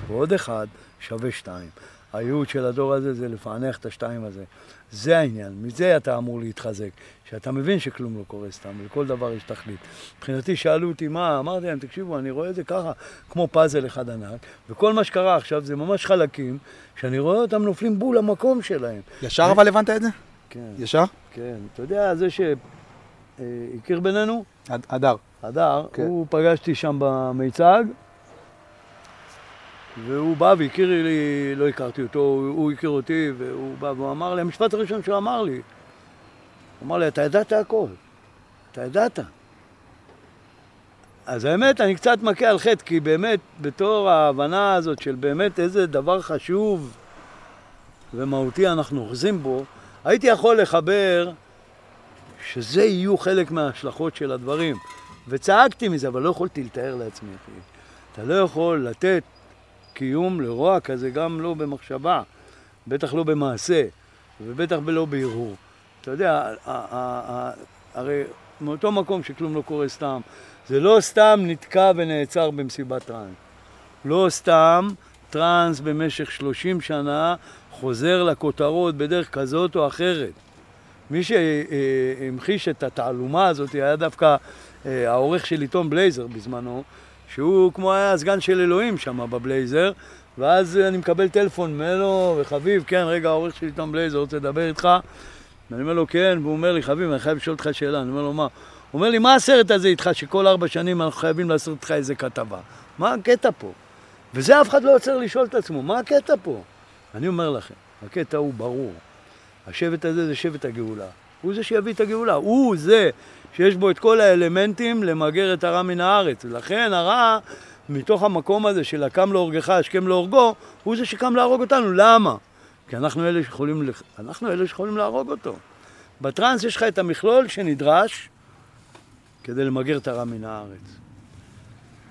ועוד אחד שווה שתיים. הייעוד של הדור הזה זה לפענח את השתיים הזה. זה העניין, מזה אתה אמור להתחזק. שאתה מבין שכלום לא קורה סתם, ולכל דבר יש תכלית. מבחינתי שאלו אותי מה, אמרתי להם, תקשיבו, אני רואה את זה ככה, כמו פאזל אחד ענק, וכל מה שקרה עכשיו זה ממש חלקים, שאני רואה אותם נופלים בול למקום שלהם. ישר אבל הבנת את זה? כן. ישר? כן. אתה יודע, זה שהכיר בינינו? הדר. הדר, כן. הוא פגשתי שם במיצג, והוא בא והכיר לי, לא הכרתי אותו, הוא הכיר אותי, והוא בא והוא אמר לי, המשפט הראשון שהוא אמר לי, הוא אמר לי, אתה ידעת הכל, אתה ידעת. אז האמת, אני קצת מכה על חטא, כי באמת, בתור ההבנה הזאת של באמת איזה דבר חשוב ומהותי אנחנו אוחזים בו, הייתי יכול לחבר שזה יהיו חלק מההשלכות של הדברים. וצעקתי מזה, אבל לא יכולתי לתאר לעצמי. אתה לא יכול לתת קיום לרוע כזה גם לא במחשבה, בטח לא במעשה, ובטח לא בהרהור. אתה יודע, הרי מאותו מקום שכלום לא קורה סתם, זה לא סתם נתקע ונעצר במסיבת טראנס. לא סתם טראנס במשך 30 שנה חוזר לכותרות בדרך כזאת או אחרת. מי שהמחיש את התעלומה הזאת היה דווקא אה, העורך של עיתון בלייזר בזמנו, שהוא כמו היה הסגן של אלוהים שם בבלייזר, ואז אני מקבל טלפון ממנו, וחביב, כן, רגע, העורך של עיתון בלייזר רוצה לדבר איתך. ואני אומר לו, כן, והוא אומר לי, חביב, אני חייב לשאול אותך שאלה. אני אומר לו, מה? הוא אומר לי, מה הסרט הזה איתך, שכל ארבע שנים אנחנו חייבים לעשות איתך איזה כתבה? מה הקטע פה? וזה אף אחד לא עוצר לשאול את עצמו, מה הקטע פה? אני אומר לכם, הקטע הוא ברור. השבט הזה זה שבט הגאולה. הוא זה שיביא את הגאולה. הוא זה שיש בו את כל האלמנטים למגר את הרע מן הארץ. ולכן הרע, מתוך המקום הזה של הקם להורגך, השכם להורגו, הוא זה שקם להרוג אותנו. למה? כי אנחנו אלה שיכולים, אנחנו אלה שיכולים להרוג אותו. בטראנס יש לך את המכלול שנדרש כדי למגר את הרע מן הארץ.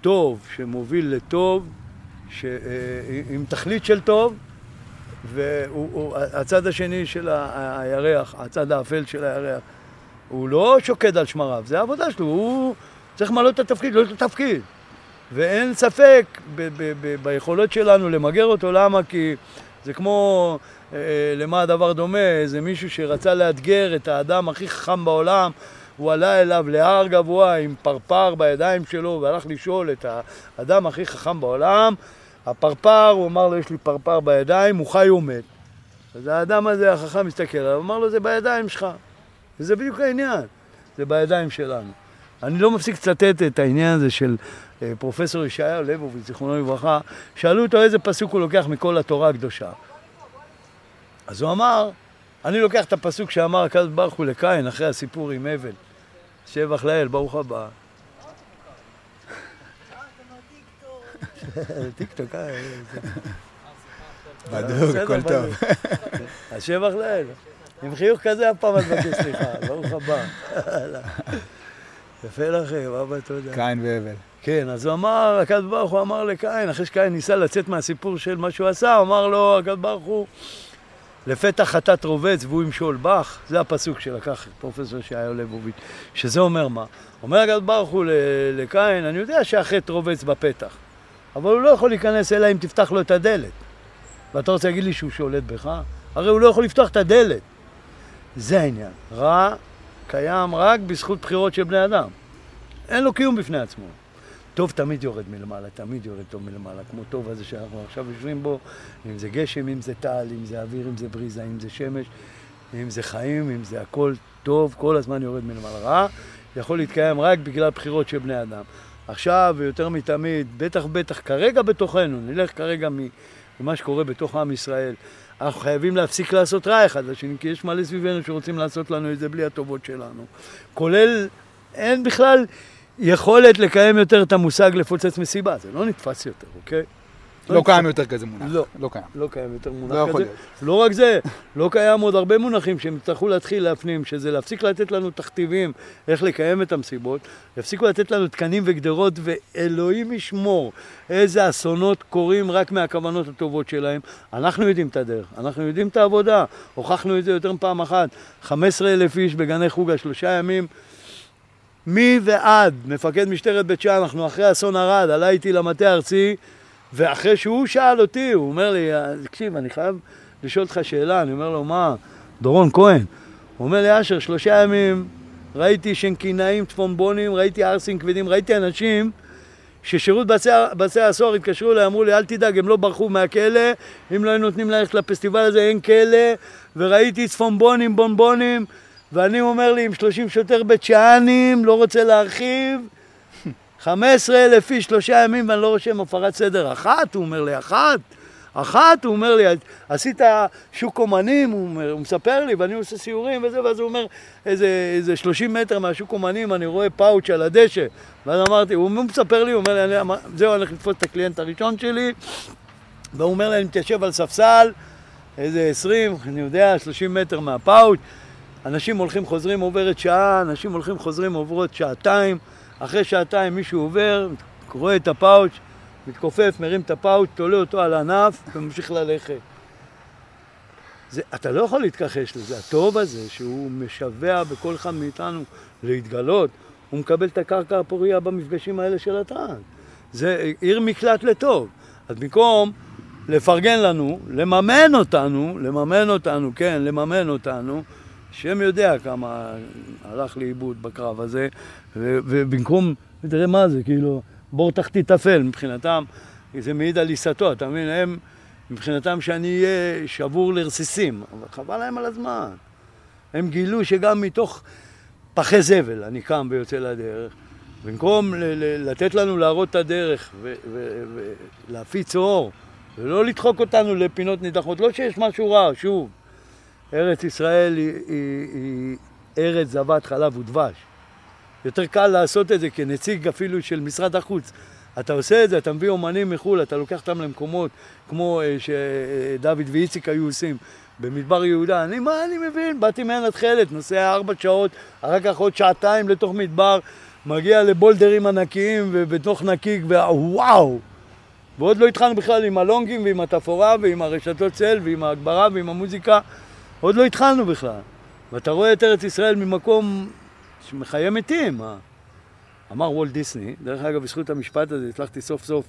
טוב שמוביל לטוב, ש... אה, עם תכלית של טוב, והצד השני של הירח, הצד האפל של הירח, הוא לא שוקד על שמריו, זה העבודה שלו, הוא צריך למלא את התפקיד, לא את התפקיד. ואין ספק ב- ב- ב- ביכולות שלנו למגר אותו, למה? כי זה כמו, אה, למה הדבר דומה? זה מישהו שרצה לאתגר את האדם הכי חכם בעולם, הוא עלה אליו להר גבוה עם פרפר בידיים שלו והלך לשאול את האדם הכי חכם בעולם. הפרפר, הוא אמר לו, יש לי פרפר בידיים, הוא חי ומת. אז האדם הזה, החכם, מסתכל עליו, אמר לו, זה בידיים שלך. וזה בדיוק העניין, זה בידיים שלנו. אני לא מפסיק לצטט את העניין הזה של אה, פרופסור ישעיהו ליבוביץ, זיכרונו לברכה, שאלו אותו איזה פסוק הוא לוקח מכל התורה הקדושה. אז הוא אמר, אני לוקח את הפסוק שאמר הקדוש ברוך הוא לקין אחרי הסיפור עם אבל. שבח לאל, ברוך הבא. (laughs) טיקטוק, אה... בדוק, הכל טוב. אז שבח לאל. עם חיוך כזה אף פעם את מבקש סליחה, (laughs) ברוך הבא. (laughs) יפה לכם, אבא תודה. קין והבל. כן, אז הוא אמר, הקדוש ברוך הוא אמר לקין, אחרי שקין ניסה לצאת מהסיפור של מה שהוא עשה, הוא אמר לו, הקדוש ברוך הוא, לפתע חטאת רובץ והוא ימשול בך, זה הפסוק שלקח פרופסור ישעיהו ליבוביץ', שזה אומר מה? אומר הקדוש ברוך הוא לקין, אני יודע שהחטא רובץ בפתח, אבל הוא לא יכול להיכנס אלא אם תפתח לו את הדלת. ואתה רוצה להגיד לי שהוא שולט בך? הרי הוא לא יכול לפתוח את הדלת. זה העניין. רע קיים רק בזכות בחירות של בני אדם. אין לו קיום בפני עצמו. טוב תמיד יורד מלמעלה, תמיד יורד טוב מלמעלה, כמו טוב הזה שאנחנו עכשיו יושבים בו, אם זה גשם, אם זה טל, אם זה אוויר, אם זה בריזה, אם זה שמש, אם זה חיים, אם זה הכל טוב, כל הזמן יורד מלמעלה. רע יכול להתקיים רק בגלל בחירות של בני אדם. עכשיו, ויותר מתמיד, בטח בטח כרגע בתוכנו, נלך כרגע ממה שקורה בתוך עם ישראל, אנחנו חייבים להפסיק לעשות רע אחד לשני, כי יש מלא סביבנו שרוצים לעשות לנו את זה בלי הטובות שלנו. כולל, אין בכלל יכולת לקיים יותר את המושג לפוצץ מסיבה, זה לא נתפס יותר, אוקיי? לא קיים יותר כזה מונח. לא. לא קיים. לא קיים יותר מונח לא כזה. יכול להיות. לא רק זה, לא קיים עוד הרבה מונחים שהם יצטרכו להתחיל להפנים, שזה להפסיק לתת לנו תכתיבים איך לקיים את המסיבות, יפסיקו לתת לנו תקנים וגדרות, ואלוהים ישמור איזה אסונות קורים רק מהכוונות הטובות שלהם. אנחנו יודעים את הדרך, אנחנו יודעים את העבודה, הוכחנו את זה יותר מפעם אחת. 15 אלף איש בגני חוגה, שלושה ימים. מי ועד, מפקד משטרת בית שאן, אנחנו אחרי אסון ערד, עלה איתי למטה הארצי, ואחרי שהוא שאל אותי, הוא אומר לי, תקשיב, אני חייב לשאול אותך שאלה, אני אומר לו, מה? דורון כהן. הוא אומר לי, אשר, שלושה ימים ראיתי שנקינאים צפונבונים, ראיתי ערסים כבדים, ראיתי אנשים ששירות בתי הסוהר התקשרו אליי, אמרו לי, אל תדאג, הם לא ברחו מהכלא, אם לא היו נותנים ללכת לפסטיבל הזה, אין כלא, וראיתי צפונבונים, בונבונים, ואני אומר לי, עם 30 שוטר בית שאנים, לא רוצה להרחיב, 15 אלף איש, שלושה ימים, ואני לא רושם הפרת סדר אחת, הוא אומר לי, אחת? אחת, הוא אומר לי, עשית שוק אומנים, הוא, אומר, הוא מספר לי, ואני עושה סיורים וזה, ואז הוא אומר, איזה, איזה 30 מטר מהשוק אומנים, אני רואה פאוץ' על הדשא. ואז אמרתי, הוא מספר לי, הוא אומר לי, אני, זהו, אני הולך לתפוס את הקליינט הראשון שלי, והוא אומר לי, אני מתיישב על ספסל, איזה 20, אני יודע, 30 מטר מהפאוץ', אנשים הולכים חוזרים עוברת שעה, אנשים הולכים חוזרים עוברות שעתיים, אחרי שעתיים מישהו עובר, רואה את הפאוץ', מתכופף, מרים את הפאוץ', תולה אותו על הענף וממשיך ללכת. זה, אתה לא יכול להתכחש לזה. הטוב הזה, שהוא משווע בכל אחד מאיתנו להתגלות, הוא מקבל את הקרקע הפוריה במפגשים האלה של הטראנס. זה עיר מקלט לטוב. אז במקום לפרגן לנו, לממן אותנו, לממן אותנו, כן, לממן אותנו, השם יודע כמה הלך לאיבוד בקרב הזה, ו- ובמקום, תראה מה זה, כאילו, בור תחתית אפל מבחינתם, זה מעיד על עיסתו, אתה מבין? הם, מבחינתם שאני אהיה שבור לרסיסים, אבל חבל להם על הזמן. הם גילו שגם מתוך פחי זבל אני קם ויוצא לדרך. במקום לתת לנו להראות את הדרך ולהפיץ אור, ולא לדחוק אותנו לפינות נידחות, לא שיש משהו רע, שוב. ארץ ישראל היא, היא, היא ארץ זבת חלב ודבש. יותר קל לעשות את זה כנציג אפילו של משרד החוץ. אתה עושה את זה, אתה מביא אומנים מחו"ל, אתה לוקח אותם למקומות כמו אה, שדוד ואיציק היו עושים במדבר יהודה. אני, מה אני מבין? באתי מעין תכלת, נוסע ארבע שעות, אחר כך עוד שעתיים לתוך מדבר, מגיע לבולדרים ענקיים ובתוך נקיק, וואו! ועוד לא התחלנו בכלל עם הלונגים ועם התפאורה ועם הרשתות צל ועם ההגברה ועם המוזיקה. עוד לא התחלנו בכלל. ואתה רואה את ארץ ישראל ממקום שמחיה מתים. אמר וולט דיסני, דרך אגב, בזכות המשפט הזה הצלחתי סוף סוף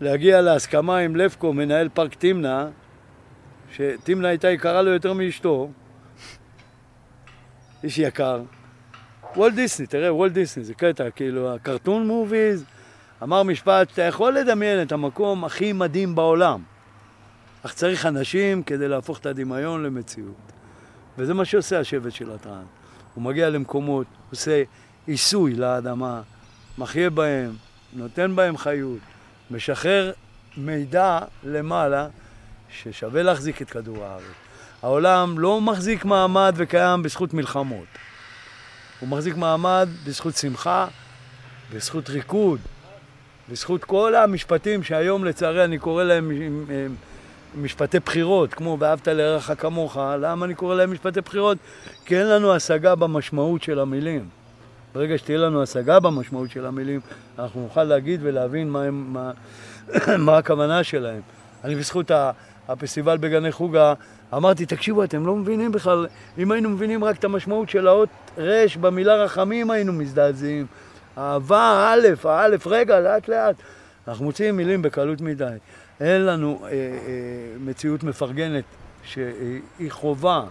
להגיע להסכמה עם לבקו, מנהל פארק תמנע, שתמנע הייתה יקרה לו יותר מאשתו, איש יקר. וולט דיסני, תראה, וולט דיסני, זה קטע, כאילו, הקרטון מוביז, אמר משפט, אתה יכול לדמיין את המקום הכי מדהים בעולם. אך צריך אנשים כדי להפוך את הדמיון למציאות. וזה מה שעושה השבט של הטראן. הוא מגיע למקומות, עושה עיסוי לאדמה, מחיה בהם, נותן בהם חיות, משחרר מידע למעלה ששווה להחזיק את כדור הארץ. העולם לא מחזיק מעמד וקיים בזכות מלחמות. הוא מחזיק מעמד בזכות שמחה, בזכות ריקוד, בזכות כל המשפטים שהיום לצערי אני קורא להם משפטי בחירות, כמו ואהבת לרעך כמוך. למה אני קורא להם משפטי בחירות? כי אין לנו השגה במשמעות של המילים. ברגע שתהיה לנו השגה במשמעות של המילים, אנחנו נוכל להגיד ולהבין מה, הם, מה, (clears throat) מה הכוונה שלהם. אני בזכות הפסטיבל בגני חוגה אמרתי, תקשיבו, אתם לא מבינים בכלל, אם היינו מבינים רק את המשמעות של האות ר' במילה רחמים היינו מזדעזעים. אהבה, א', האלף, רגע, לאט לאט. אנחנו מוציאים מילים בקלות מדי. אין לנו אה, אה, מציאות מפרגנת שהיא חובה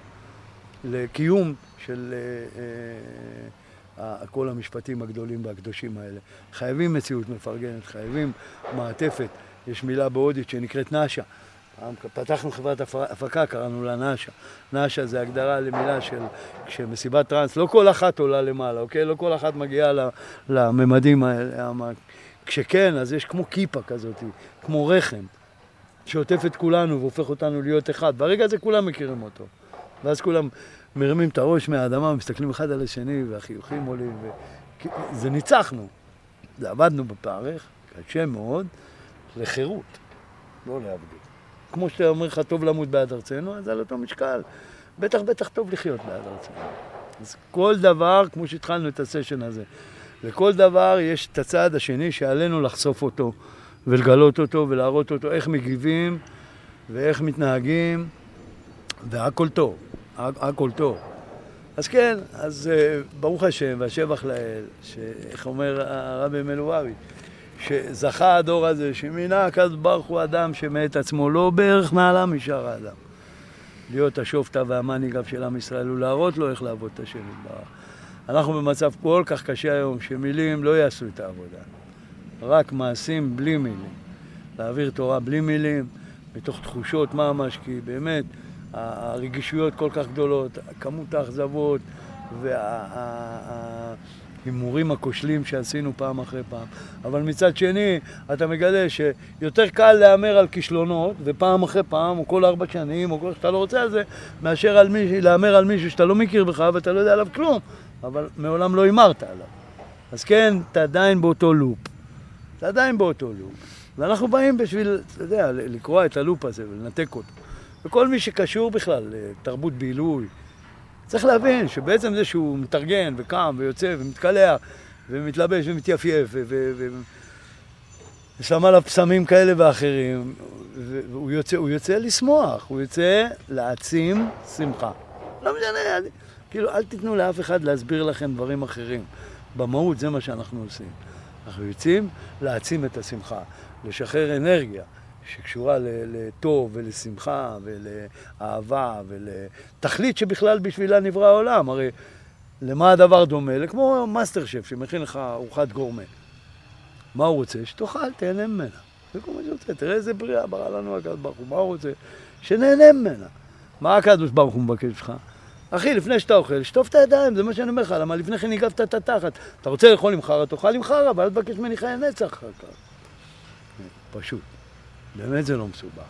לקיום של אה, אה, כל המשפטים הגדולים והקדושים האלה. חייבים מציאות מפרגנת, חייבים מעטפת. יש מילה בהודית שנקראת נאשה. פתחנו חברת הפקה, קראנו לה נאשה. נאשה זה הגדרה למילה של כשמסיבת טראנס, לא כל אחת עולה למעלה, אוקיי? לא כל אחת מגיעה לממדים האלה. כשכן, אז יש כמו כיפה כזאת, כמו רחם, שעוטף את כולנו והופך אותנו להיות אחד. ברגע הזה כולם מכירים אותו. ואז כולם מרימים את הראש מהאדמה, מסתכלים אחד על השני, והחיוכים עולים. ו... זה ניצחנו. זה עבדנו בפרך, קשה מאוד, לחירות, לא להבדיל. כמו שאתה אומר לך, טוב למות בעד ארצנו, אז על אותו משקל. בטח בטח טוב לחיות בעד ארצנו. אז כל דבר, כמו שהתחלנו את הסשן הזה, לכל דבר יש את הצעד השני שעלינו לחשוף אותו ולגלות אותו ולהראות אותו, איך מגיבים ואיך מתנהגים, והכל טוב, הכל טוב. אז כן, אז uh, ברוך השם והשבח לאל, שאיך אומר הרבי מלובביץ', שזכה הדור הזה, שמינה הקדוש ברוך הוא אדם שמת עצמו לא בערך נעלה משאר האדם. להיות השופטה והמנהיגה של עם ישראל ולהראות לו איך לעבוד את השם יתברך. אנחנו במצב כל כך קשה היום, שמילים לא יעשו את העבודה. רק מעשים בלי מילים. להעביר תורה בלי מילים, מתוך תחושות ממש, כי באמת הרגישויות כל כך גדולות, כמות האכזבות וההימורים הכושלים שעשינו פעם אחרי פעם. אבל מצד שני, אתה מגלה שיותר קל להמר על כישלונות, ופעם אחרי פעם, או כל ארבע שנים, או כל שאתה לא רוצה על זה, מאשר על מישהו, להמר על מישהו שאתה לא מכיר בכלל ואתה לא יודע עליו כלום, אבל מעולם לא הימרת עליו. אז כן, אתה עדיין באותו לופ. אתה עדיין באותו לופ. ואנחנו באים בשביל, אתה יודע, לקרוע את הלופ הזה ולנתק אותו. וכל מי שקשור בכלל לתרבות בילוי, צריך להבין שבעצם זה שהוא מתארגן וקם ויוצא ומתקלח ומתלבש ומתייפייף ושם עליו פסמים כאלה ואחרים, והוא יוצא, יוצא לשמוח, הוא יוצא להעצים שמחה. לא משנה, כאילו, אל תיתנו לאף אחד להסביר לכם דברים אחרים. במהות זה מה שאנחנו עושים. אנחנו יוצאים להעצים את השמחה, לשחרר אנרגיה שקשורה לטוב ולשמחה ולאהבה ולתכלית שבכלל בשבילה נברא העולם. הרי למה הדבר דומה? כמו מאסטר שף שמכין לך ארוחת גורמה. מה הוא רוצה? שתאכל, תהנה ממנה. זה כל מה שהוא רוצה. תראה איזה בריאה ברא לנו הקדוש ברוך הוא. מה הוא רוצה? שנהנה ממנה. מה הקדוש ברוך הוא מבקש ממך? אחי, לפני שאתה אוכל, שטוף את הידיים, זה מה שאני אומר לך, למה לפני כן ניגבת את התחת. אתה רוצה לאכול עם חרא, תאכל עם חרא, ואל תבקש ממני חיי נצח אחר כך. פשוט. באמת זה לא מסובך.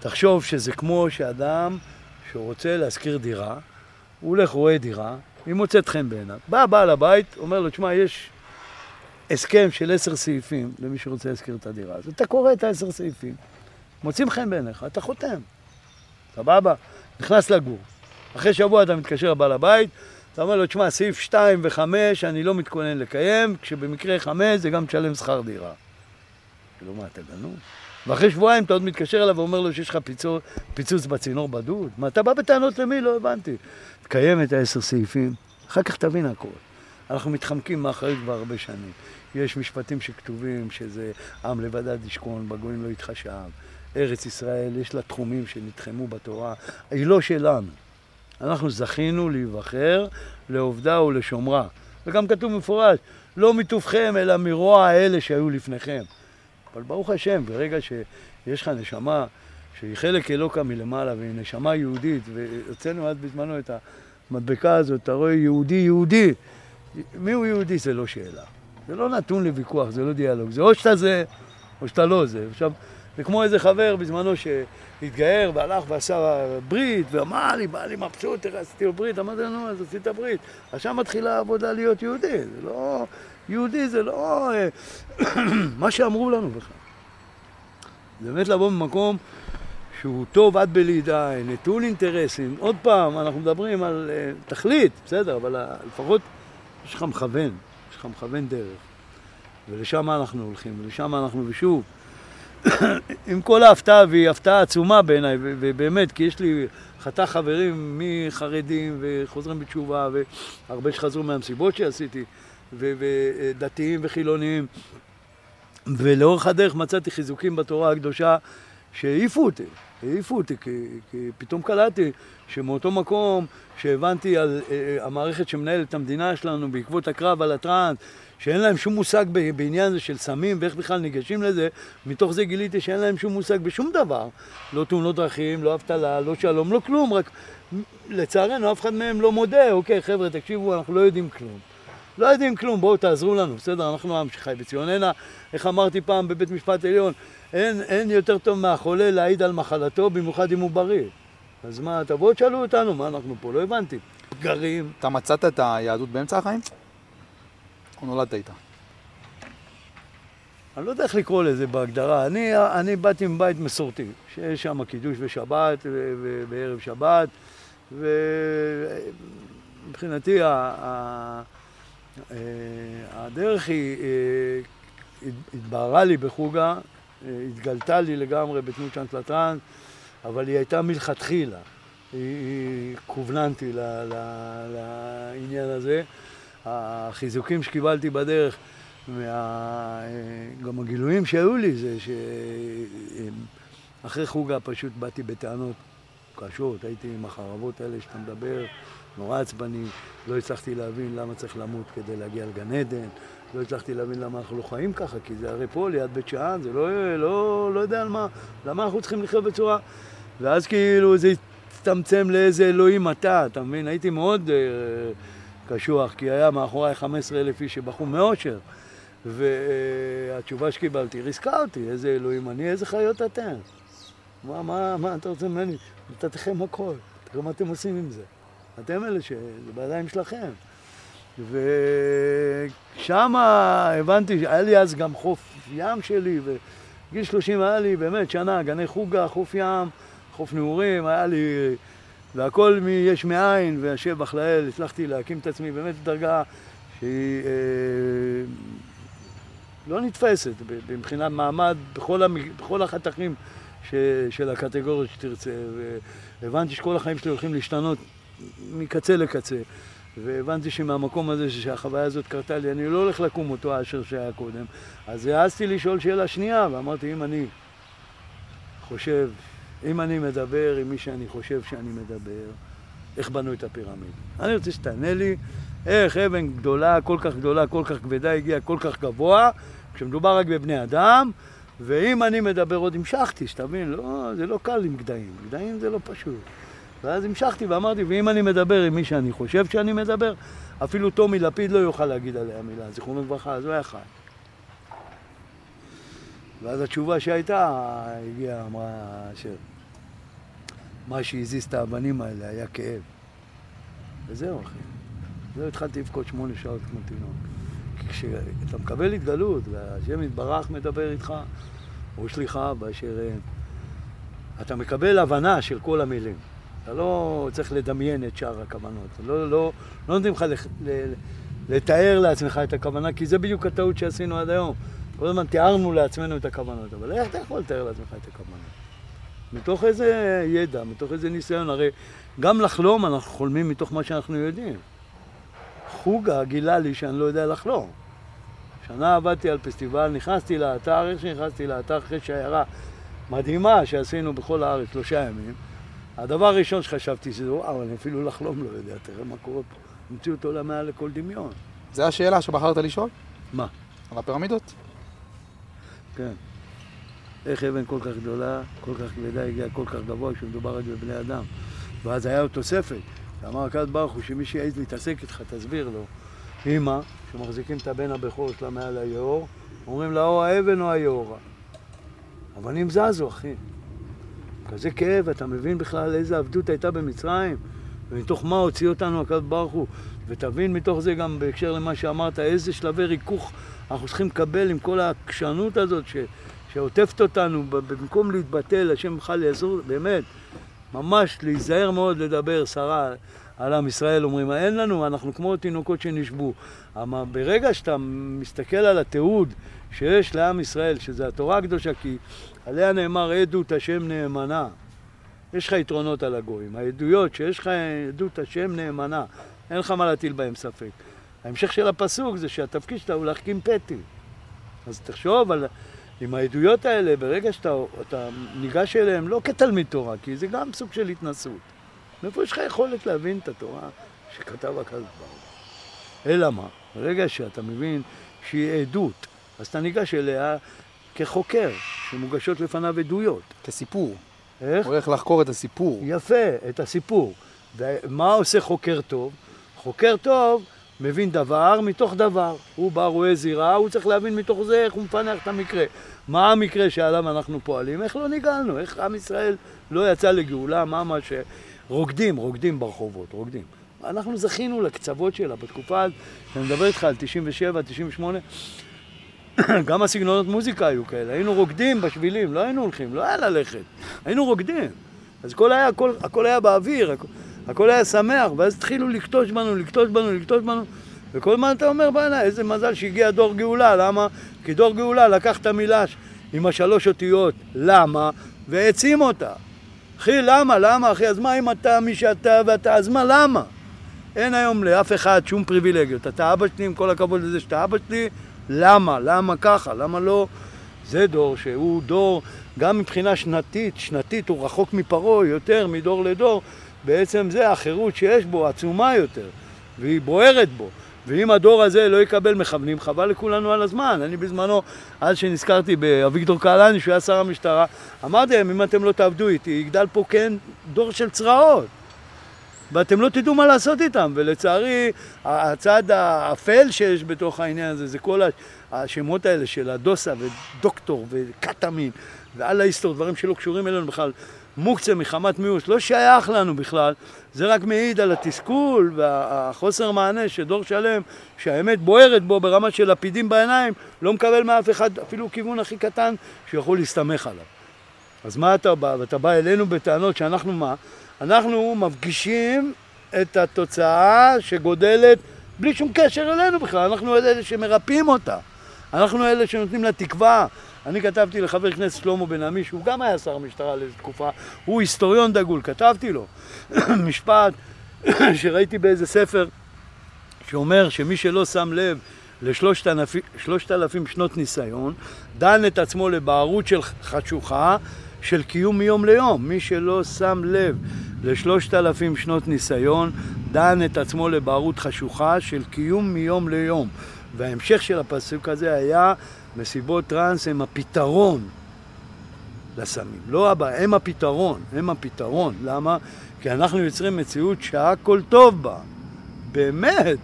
תחשוב שזה כמו שאדם שרוצה להשכיר דירה, הוא הולך, רואה דירה, היא מוצאת חן בעיניו. בא בעל הבית, אומר לו, תשמע, יש הסכם של עשר סעיפים למי שרוצה להשכיר את הדירה הזאת. אתה קורא את העשר סעיפים, מוצאים חן בעיניך, אתה חותם. סבבה? נכנס לגור. אחרי שבוע אתה מתקשר לבעל הבית, אתה אומר לו, תשמע, סעיף 2 ו-5 אני לא מתכונן לקיים, כשבמקרה 5 זה גם תשלם שכר דירה. כאילו, מה, אתה גנוב? ואחרי שבועיים אתה עוד מתקשר אליו ואומר לו שיש לך פיצוץ, פיצוץ בצינור בדוד. מה, אתה בא בטענות למי? לא הבנתי. תקיים את העשר סעיפים, אחר כך תבין הכל. אנחנו מתחמקים מאחריות כבר הרבה שנים. יש משפטים שכתובים שזה עם לבדד ישכון, בגויים לא יתחשב. ארץ ישראל, יש לה תחומים שנתחמו בתורה, היא לא שלנו. אנחנו זכינו להיבחר לעובדה ולשומרה. וגם כתוב מפורש, לא מטובכם, אלא מרוע האלה שהיו לפניכם. אבל ברוך השם, ברגע שיש לך נשמה שהיא חלק אלוקה מלמעלה והיא נשמה יהודית, והוצאנו עד בזמנו את המדבקה הזאת, אתה רואה יהודי יהודי, מיהו יהודי זה לא שאלה. זה לא נתון לוויכוח, זה לא דיאלוג. זה או שאתה זה, או שאתה לא זה. עכשיו, זה כמו איזה חבר בזמנו שהתגייר והלך ועשה ברית, ואמר לי, בא לי מבסוט, איך עשיתי לו ברית? אמרתי לו, נו, אז עשית ברית. אז שם מתחילה העבודה להיות יהודי. זה לא... יהודי זה לא אה, (clears throat) מה שאמרו לנו בכלל. זה באמת לבוא ממקום שהוא טוב עד בלי די, נטול אינטרסים. עוד פעם, אנחנו מדברים על uh, תכלית, בסדר, אבל uh, לפחות יש לך מכוון, יש לך מכוון דרך. ולשם אנחנו הולכים, ולשם אנחנו, ושוב, (coughs) עם כל ההפתעה, והיא הפתעה עצומה בעיניי, ובאמת, כי יש לי חתך חברים מחרדים וחוזרים בתשובה, והרבה שחזרו מהמסיבות שעשיתי, ודתיים וחילוניים, ולאורך הדרך מצאתי חיזוקים בתורה הקדושה שהעיפו אותי, העיפו אותי, כי, כי פתאום קלטתי שמאותו מקום שהבנתי על uh, המערכת שמנהלת את המדינה שלנו בעקבות הקרב על הטראנס, שאין להם שום מושג בעניין הזה של סמים ואיך בכלל ניגשים לזה, מתוך זה גיליתי שאין להם שום מושג בשום דבר. לא תאונות דרכים, לא אבטלה, לא שלום, לא כלום, רק לצערנו אף אחד מהם לא מודה, אוקיי חבר'ה תקשיבו, אנחנו לא יודעים כלום. לא יודעים כלום, בואו תעזרו לנו, בסדר? אנחנו עם שחי בציון. אין, איך אמרתי פעם בבית משפט עליון, אין, אין יותר טוב מהחולה להעיד על מחלתו, במיוחד אם הוא בריא. אז מה, תבואו תשאלו אותנו, מה אנחנו פה? לא הבנתי. פגרים. אתה מצאת את היהדות באמצע החיים? או נולדת איתה? אני לא יודע איך לקרוא לזה בהגדרה. אני, אני באתי מבית מסורתי, שיש שם קידוש ושבת, ובערב שבת, ומבחינתי אה, הדרך היא, אה, התבהרה לי בחוגה, התגלתה לי לגמרי בתנות צ'אנטלטרן, אבל היא הייתה מלכתחילה. היא כווננתי לעניין הזה. החיזוקים שקיבלתי בדרך, וה... גם הגילויים שהיו לי זה שאחרי חוגה פשוט באתי בטענות קשות, הייתי עם החרבות האלה שאתה מדבר, נורא עצבני, לא הצלחתי להבין למה צריך למות כדי להגיע לגן עדן, לא הצלחתי להבין למה אנחנו לא חיים ככה, כי זה הרי פה ליד בית שאן, זה לא, לא, לא יודע על מה, למה אנחנו צריכים לחיות בצורה... ואז כאילו זה הצטמצם לאיזה אלוהים אתה, אתה מבין? הייתי מאוד uh, קשוח, כי היה מאחוריי 15 אלף איש שבחרו מאושר. והתשובה שקיבלתי ריסקה אותי, איזה אלוהים אני, איזה חיות אתם. מה, מה, מה אתה רוצה ממני? נתתכם הכל, תראו מה אתם עושים עם זה. אתם אלה שזה בידיים שלכם. ושם הבנתי, היה לי אז גם חוף ים שלי, וגיל 30 היה לי באמת שנה, גני חוגה, חוף ים, חוף נעורים, היה לי... והכל מיש מאין, והשבח לאל, הצלחתי להקים את עצמי באמת בדרגה שהיא אה, לא נתפסת מבחינת מעמד בכל, המ... בכל החתכים ש... של הקטגוריות שתרצה. והבנתי שכל החיים שלי הולכים להשתנות מקצה לקצה. והבנתי שמהמקום הזה שהחוויה הזאת קרתה לי, אני לא הולך לקום אותו אשר שהיה קודם. אז העזתי לשאול שאלה שנייה, ואמרתי, אם אני חושב, אם אני מדבר עם מי שאני חושב שאני מדבר, איך בנו את הפירמידה? אני רוצה שתענה לי איך אבן גדולה, כל כך גדולה, כל כך כבדה, הגיעה כל כך גבוה, כשמדובר רק בבני אדם, ואם אני מדבר עוד המשכתי, שתבין, לא, זה לא קל עם גדיים, גדיים זה לא פשוט. ואז המשכתי ואמרתי, ואם אני מדבר עם מי שאני חושב שאני מדבר, אפילו טומי לפיד לא יוכל להגיד עליה מילה, זיכרונו לברכה, אז הוא היה חי. ואז התשובה שהייתה, הגיעה, אמרה אשר, מה שהזיז את האבנים האלה היה כאב. וזהו, אחי. זהו, התחלתי לבכות שמונה שעות כמו תינוק. כשאתה מקבל התגלות, והשם יתברך מדבר איתך, הוא שליחה באשר הם, אתה מקבל הבנה של כל המילים. אתה לא צריך לדמיין את שאר הכוונות. לא, לא, לא נותנים לך לתאר לעצמך את הכוונה, כי זה בדיוק הטעות שעשינו עד היום. כל הזמן תיארנו לעצמנו את הכוונות, אבל איך אתה יכול לתאר לעצמך את הכוונות? מתוך איזה ידע, מתוך איזה ניסיון, הרי גם לחלום אנחנו חולמים מתוך מה שאנחנו יודעים. חוגה גילה לי שאני לא יודע לחלום. שנה עבדתי על פסטיבל, נכנסתי לאתר, איך שנכנסתי לאתר אחרי שיירה מדהימה שעשינו בכל הארץ שלושה ימים, הדבר הראשון שחשבתי שזה, וואו, אני אפילו לחלום לא יודע, תראה מה קורה פה. המציאות עולה מעל לכל דמיון. זו השאלה שבחרת לשאול? מה? על הפירמידות? כן. איך אבן כל כך גדולה, כל כך כבדה, הגיעה כל כך גבוה כשמדובר רק בבני אדם. ואז היה עוד תוספת. אמר הקדוש ברוך הוא שמי שיעז להתעסק איתך, תסביר לו אימא, שמחזיקים את הבן הבכור שלה מעל היאור, אומרים לה או האבן או היאורה. אבנים זזו, אחי. כזה כאב, אתה מבין בכלל איזה עבדות הייתה במצרים? ומתוך מה הוציא אותנו הקדוש ברוך הוא? ותבין מתוך זה גם בהקשר למה שאמרת, איזה שלבי ריכוך אנחנו צריכים לקבל עם כל העקשנות הזאת ש, שעוטפת אותנו, במקום להתבטל, השם בכלל יעזור, באמת, ממש להיזהר מאוד לדבר סרה על עם ישראל, אומרים, אין לנו, אנחנו כמו תינוקות שנשבו. אבל ברגע שאתה מסתכל על התיעוד שיש לעם ישראל, שזה התורה הקדושה, כי עליה נאמר עדות השם נאמנה. יש לך יתרונות על הגויים. העדויות שיש לך עדות השם נאמנה, אין לך מה להטיל בהם ספק. ההמשך של הפסוק זה שהתפקיד שאתה הוא להחכים פתי. אז תחשוב על... עם העדויות האלה, ברגע שאתה ניגש אליהם לא כתלמיד תורה, כי זה גם סוג של התנסות. מאיפה יש לך יכולת להבין את התורה שכתב הקדוש ברוך הוא? אלא מה? ברגע שאתה מבין שהיא עדות, אז אתה ניגש אליה כחוקר, שמוגשות לפניו עדויות. כסיפור. איך? הוא הולך לחקור את הסיפור. יפה, את הסיפור. ומה עושה חוקר טוב? חוקר טוב מבין דבר מתוך דבר. הוא בא, רואה זירה, הוא צריך להבין מתוך זה איך הוא מפענח את המקרה. מה המקרה שעליו אנחנו פועלים? איך לא ניגלנו? איך עם ישראל לא יצא לגאולה? מה מה ש... רוקדים, רוקדים ברחובות, רוקדים. אנחנו זכינו לקצוות שלה בתקופה, אני מדבר איתך על 97, 98, (coughs) גם הסגנונות מוזיקה היו כאלה, היינו רוקדים בשבילים, לא היינו הולכים, לא היה ללכת, היינו רוקדים. אז הכל היה, הכל, הכל היה באוויר, הכל, הכל היה שמח, ואז התחילו לקטוש בנו, לקטוש בנו, לקטוש בנו, וכל הזמן אתה אומר, בעיניי, איזה מזל שהגיע דור גאולה, למה? כי דור גאולה לקח את המילה עם השלוש אותיות, למה? והעצים אותה. אחי, למה? למה, אחי? אז מה אם אתה מי שאתה ואתה? אז מה, למה? אין היום לאף אחד שום פריבילגיות. אתה אבא שלי, עם כל הכבוד לזה שאתה אבא שלי, למה? למה ככה? למה לא? זה דור שהוא דור, גם מבחינה שנתית, שנתית הוא רחוק מפרעה יותר מדור לדור, בעצם זה החירות שיש בו עצומה יותר, והיא בוערת בו. ואם הדור הזה לא יקבל מכוונים, חבל לכולנו על הזמן. אני בזמנו, אז שנזכרתי באביגדור קהלני, שהוא היה שר המשטרה, אמרתי להם, אם אתם לא תעבדו איתי, יגדל פה כן דור של צרעות. ואתם לא תדעו מה לעשות איתם. ולצערי, הצד האפל שיש בתוך העניין הזה, זה כל השמות האלה של הדוסה ודוקטור וקטאמין ואללה היסטור, דברים שלא קשורים אלינו בכלל. מוקצה מחמת מיאוס, לא שייך לנו בכלל, זה רק מעיד על התסכול והחוסר מענה שדור שלם, שהאמת בוערת בו ברמה של לפידים בעיניים, לא מקבל מאף אחד אפילו כיוון הכי קטן שיכול להסתמך עליו. אז מה אתה בא? ואתה בא אלינו בטענות שאנחנו מה? אנחנו מפגישים את התוצאה שגודלת בלי שום קשר אלינו בכלל, אנחנו אלה שמרפאים אותה, אנחנו אלה שנותנים לה תקווה, אני כתבתי לחבר כנסת שלמה בן עמי, שהוא גם היה שר המשטרה לאיזו תקופה, הוא היסטוריון דגול, כתבתי לו (coughs) משפט (coughs) שראיתי באיזה ספר, שאומר שמי שלא שם לב לשלושת אלפים שנות ניסיון, דן את עצמו לבערות של חשוכה של קיום מיום ליום. מי שלא שם לב לשלושת אלפים שנות ניסיון, דן את עצמו לבערות חשוכה של קיום מיום ליום. וההמשך של הפסוק הזה היה מסיבות טראנס הם הפתרון לסמים. לא הבא, הם הפתרון, הם הפתרון. למה? כי אנחנו יוצרים מציאות שהכל טוב בה. באמת.